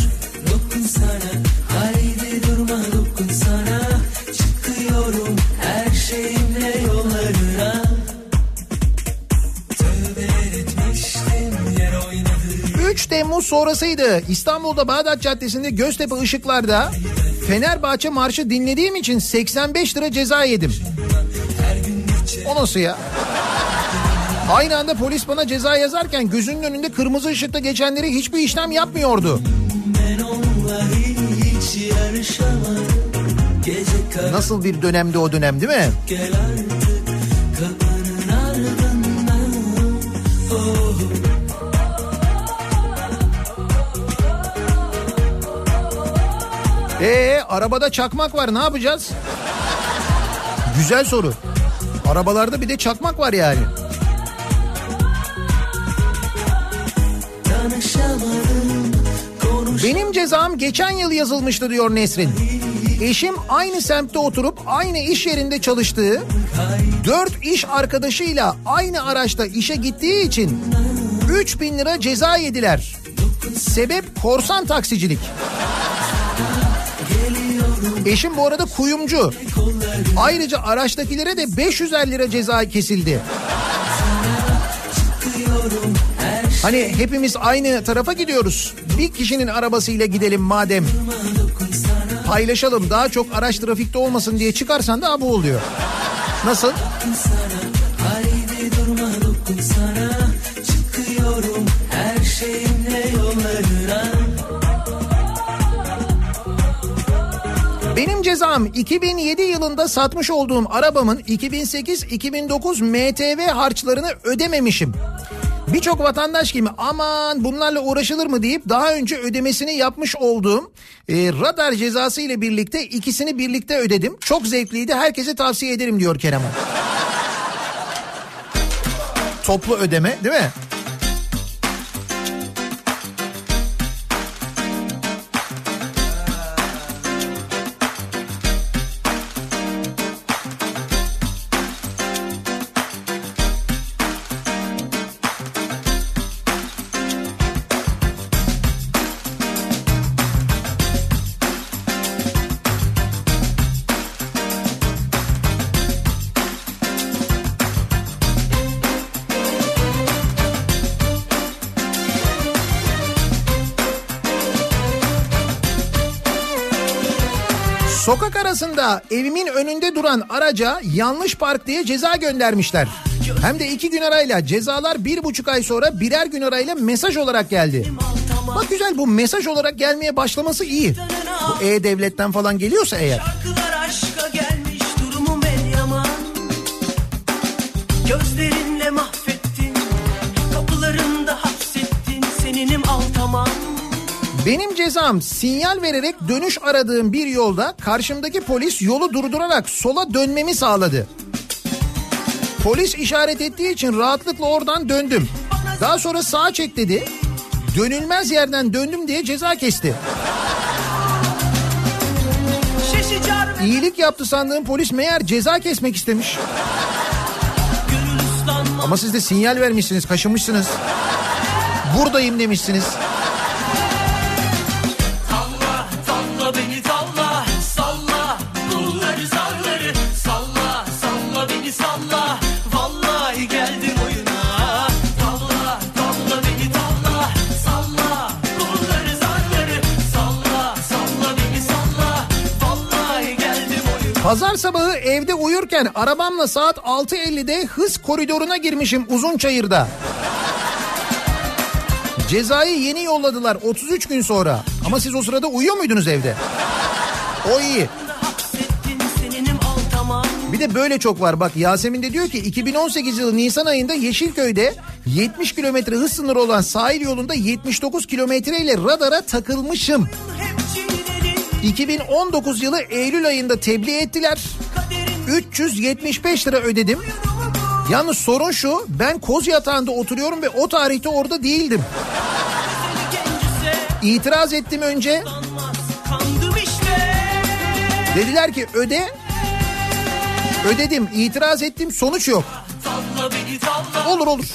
Temmuz sonrasıydı. İstanbul'da Bağdat Caddesi'nde Göztepe ışıklarda Fenerbahçe marşı dinlediğim için 85 lira ceza yedim. O nasıl ya? Aynı anda polis bana ceza yazarken gözünün önünde kırmızı ışıkta geçenleri hiçbir işlem yapmıyordu. Nasıl bir dönemdi o dönem değil mi? Ee arabada çakmak var ne yapacağız? Güzel soru. Arabalarda bir de çakmak var yani. Benim cezam geçen yıl yazılmıştı diyor Nesrin. Eşim aynı semtte oturup aynı iş yerinde çalıştığı dört iş arkadaşıyla aynı araçta işe gittiği için 3 bin lira ceza yediler. Sebep korsan taksicilik. Eşim bu arada kuyumcu. Ayrıca araçtakilere de 550 lira ceza kesildi. Hani hepimiz aynı tarafa gidiyoruz. Bir kişinin arabasıyla gidelim madem. Paylaşalım daha çok araç trafikte olmasın diye çıkarsan da bu oluyor. Nasıl? Benim cezam 2007 yılında satmış olduğum arabamın 2008-2009 MTV harçlarını ödememişim. Birçok vatandaş gibi aman bunlarla uğraşılır mı deyip daha önce ödemesini yapmış olduğum e, radar cezası ile birlikte ikisini birlikte ödedim. Çok zevkliydi herkese tavsiye ederim diyor Kerem. Toplu ödeme değil mi? Arasında evimin önünde duran araca yanlış park diye ceza göndermişler. Hem de iki gün arayla cezalar bir buçuk ay sonra birer gün arayla mesaj olarak geldi. Bak güzel bu mesaj olarak gelmeye başlaması iyi. Bu E-Devlet'ten falan geliyorsa eğer. Gelmiş Gözlerinle mahvettin Benim cezam sinyal vererek dönüş aradığım bir yolda karşımdaki polis yolu durdurarak sola dönmemi sağladı. Polis işaret ettiği için rahatlıkla oradan döndüm. Daha sonra sağa çek dedi. Dönülmez yerden döndüm diye ceza kesti. İyilik yaptı sandığım polis meğer ceza kesmek istemiş. Ama siz de sinyal vermişsiniz, kaşımışsınız. Buradayım demişsiniz. Pazar sabahı evde uyurken arabamla saat 6.50'de hız koridoruna girmişim uzun çayırda. Cezayı yeni yolladılar 33 gün sonra. Ama siz o sırada uyuyor muydunuz evde? O iyi. Bir de böyle çok var. Bak Yasemin de diyor ki 2018 yılı Nisan ayında Yeşilköy'de 70 kilometre hız sınırı olan sahil yolunda 79 kilometre ile radara takılmışım. Hep çiğnedin 2019 yılı Eylül ayında tebliğ ettiler. kaderin 375 lira ödedim. Yalnız sorun şu ben koz yatağında oturuyorum ve o tarihte orada değildim. İtiraz ettim önce. Dediler ki öde. Ödedim itiraz ettim sonuç yok. Olur olur.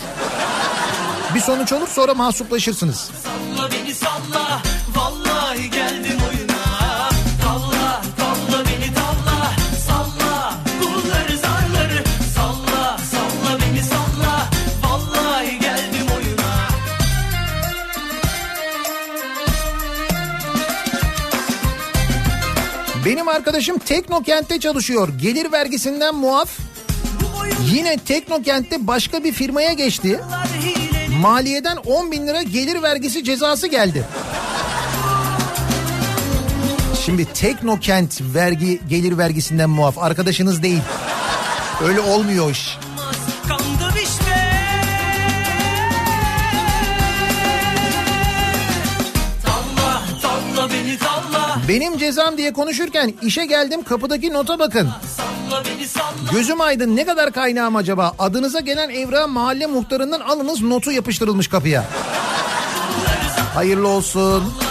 Bir sonuç olur sonra mahsuplaşırsınız. Salla beni salla Benim arkadaşım Teknokent'te çalışıyor. Gelir vergisinden muaf. Yine Teknokent'te başka bir firmaya geçti. Maliyeden 10 bin lira gelir vergisi cezası geldi. Şimdi Teknokent vergi gelir vergisinden muaf arkadaşınız değil. Öyle olmuyor iş. Talla beni talla Benim cezam diye konuşurken işe geldim kapıdaki nota bakın. Salla beni salla Gözüm aydın ne kadar kaynağım acaba? Adınıza gelen evrağı mahalle muhtarından alınız notu yapıştırılmış kapıya. Hayırlı olsun. Salla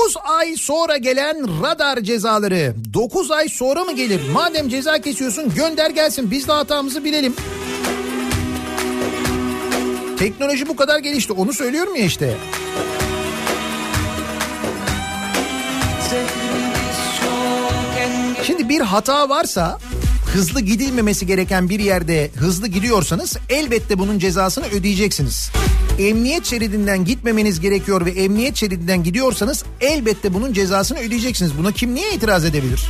9 ay sonra gelen radar cezaları 9 ay sonra mı gelir? Madem ceza kesiyorsun gönder gelsin biz de hatamızı bilelim. Teknoloji bu kadar gelişti onu söylüyorum ya işte. Şimdi bir hata varsa hızlı gidilmemesi gereken bir yerde hızlı gidiyorsanız elbette bunun cezasını ödeyeceksiniz. Emniyet şeridinden gitmemeniz gerekiyor ve emniyet şeridinden gidiyorsanız elbette bunun cezasını ödeyeceksiniz. Buna kim niye itiraz edebilir?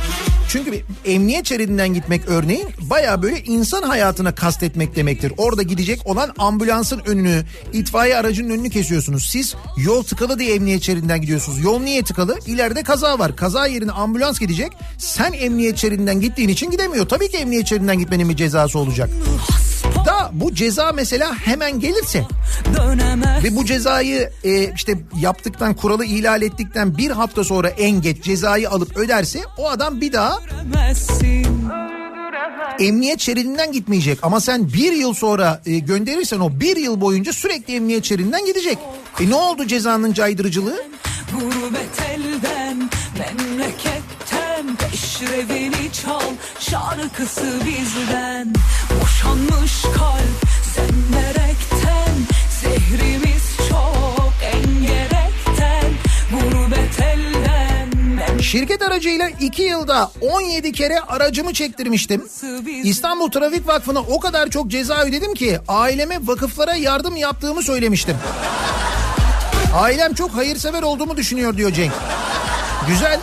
Çünkü emniyet şeridinden gitmek örneğin baya böyle insan hayatına kastetmek demektir. Orada gidecek olan ambulansın önünü, itfaiye aracının önünü kesiyorsunuz. Siz yol tıkalı diye emniyet şeridinden gidiyorsunuz. Yol niye tıkalı? İleride kaza var. Kaza yerine ambulans gidecek. Sen emniyet şeridinden gittiğin için gidemiyor. Tabii ki emniyet şeridinden gitmenin bir cezası olacak. Da bu ceza mesela hemen gelirse ve bu cezayı e, işte yaptıktan kuralı ihlal ettikten bir hafta sonra en geç cezayı alıp öderse o adam bir daha emniyet şeridinden gitmeyecek. Ama sen bir yıl sonra e, gönderirsen o bir yıl boyunca sürekli emniyet şeridinden gidecek. E ne oldu cezanın caydırıcılığı? Gurbet elden, memleketten Peşrevini çal, şarkısı bizden Boşanmış kalp senderekten Zehrimiz çok engerekten Gurbet elden, Şirket aracıyla 2 yılda 17 kere aracımı çektirmiştim. İstanbul Trafik Vakfı'na o kadar çok ceza ödedim ki aileme vakıflara yardım yaptığımı söylemiştim. Ailem çok hayırsever olduğumu düşünüyor diyor Cenk. Güzel.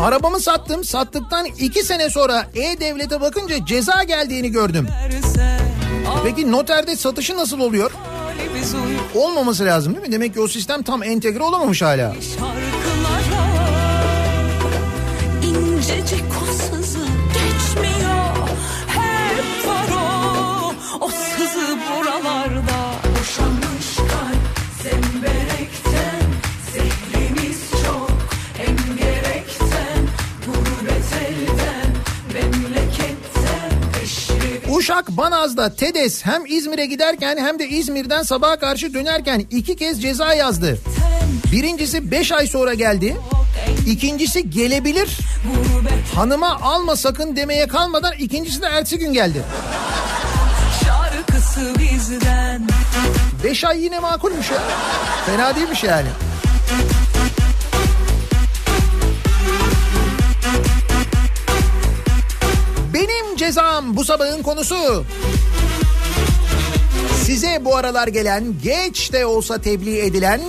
Arabamı sattım. Sattıktan 2 sene sonra E-Devlet'e bakınca ceza geldiğini gördüm. Peki noterde satışı nasıl oluyor? Olmaması lazım değil mi? Demek ki o sistem tam entegre olamamış hala. şarkılara Uşak Banaz'da TEDES hem İzmir'e giderken hem de İzmir'den sabaha karşı dönerken iki kez ceza yazdı. Birincisi 5 ay sonra geldi. İkincisi gelebilir. Hanıma alma sakın demeye kalmadan ikincisi de ertesi gün geldi. 5 ay yine makulmüş ya. Fena değilmiş yani. Bu sabahın konusu. Size bu aralar gelen geç de olsa tebliğ edilen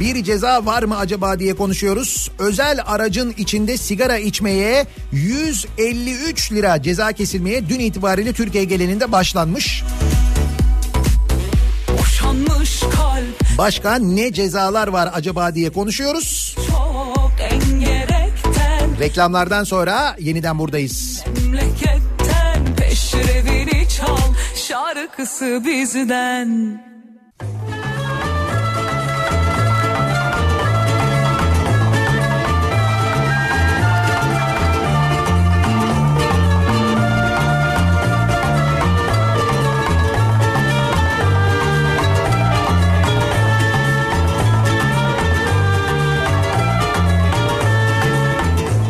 bir ceza var mı acaba diye konuşuyoruz. Özel aracın içinde sigara içmeye 153 lira ceza kesilmeye dün itibariyle Türkiye genelinde başlanmış. Başka ne cezalar var acaba diye konuşuyoruz. Reklamlardan sonra yeniden buradayız. Memleketten şarkısı bizden.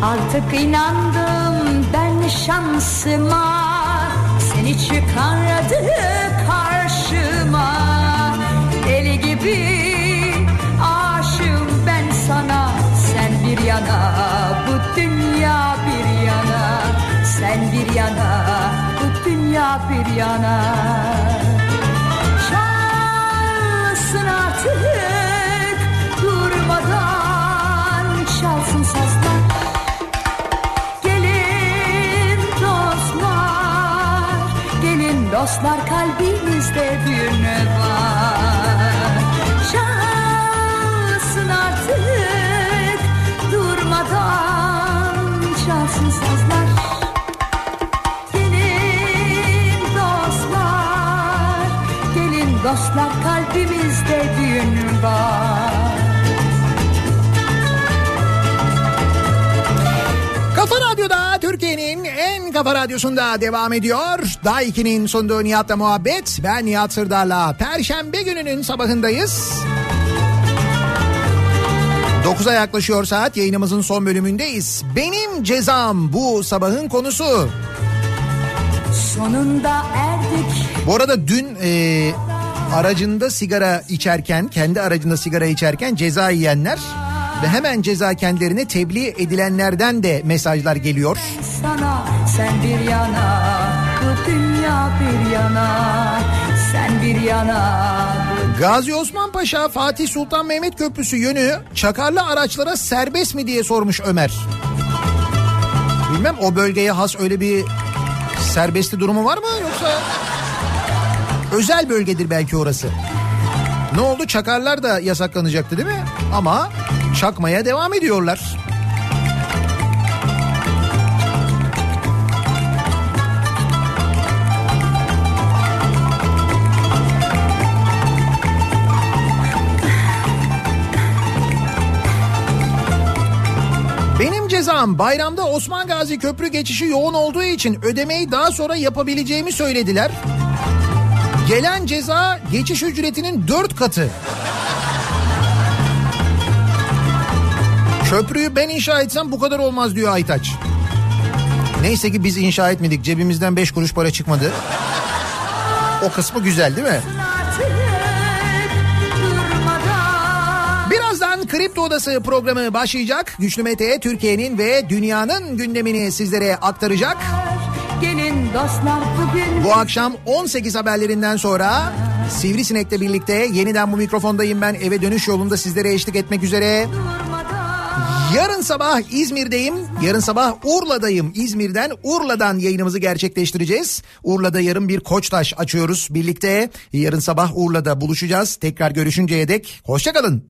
Artık inandım ben şansıma seni çıkardı karşıma. Deli gibi aşığım ben sana. Sen bir yana bu dünya bir yana. Sen bir yana bu dünya bir yana gelin kafa radyosunda devam ediyor. Daha 2'nin sunduğu Nihat'la muhabbet. Ben Nihat Sırdar'la Perşembe gününün sabahındayız. 9'a yaklaşıyor saat yayınımızın son bölümündeyiz. Benim cezam bu sabahın konusu. Sonunda erdik Bu arada dün e, aracında sigara içerken, kendi aracında sigara içerken ceza yiyenler ve hemen ceza kendilerine tebliğ edilenlerden de mesajlar geliyor. sana sen bir yana bu dünya bir yana sen bir yana Gazi Osman Paşa Fatih Sultan Mehmet Köprüsü yönü çakarlı araçlara serbest mi diye sormuş Ömer. Bilmem o bölgeye has öyle bir serbestli durumu var mı yoksa özel bölgedir belki orası. Ne oldu çakarlar da yasaklanacaktı değil mi? Ama çakmaya devam ediyorlar. Cezam bayramda Osman Gazi Köprü geçişi yoğun olduğu için ödemeyi daha sonra yapabileceğimi söylediler. Gelen ceza geçiş ücretinin dört katı. Köprüyü ben inşa etsem bu kadar olmaz diyor Aytaç. Neyse ki biz inşa etmedik cebimizden beş kuruş para çıkmadı. O kısmı güzel değil mi? Kripto Odası programı başlayacak. Güçlü Mete Türkiye'nin ve dünyanın gündemini sizlere aktaracak. gelin dostlar bugün Bu akşam 18 haberlerinden sonra Sivrisinek'le birlikte yeniden bu mikrofondayım ben eve dönüş yolunda sizlere eşlik etmek üzere. Yarın sabah İzmir'deyim. Yarın sabah Urla'dayım. İzmir'den Urla'dan yayınımızı gerçekleştireceğiz. Urla'da yarın bir Koçtaş açıyoruz birlikte. Yarın sabah Urla'da buluşacağız. Tekrar görüşünceye dek hoşçakalın.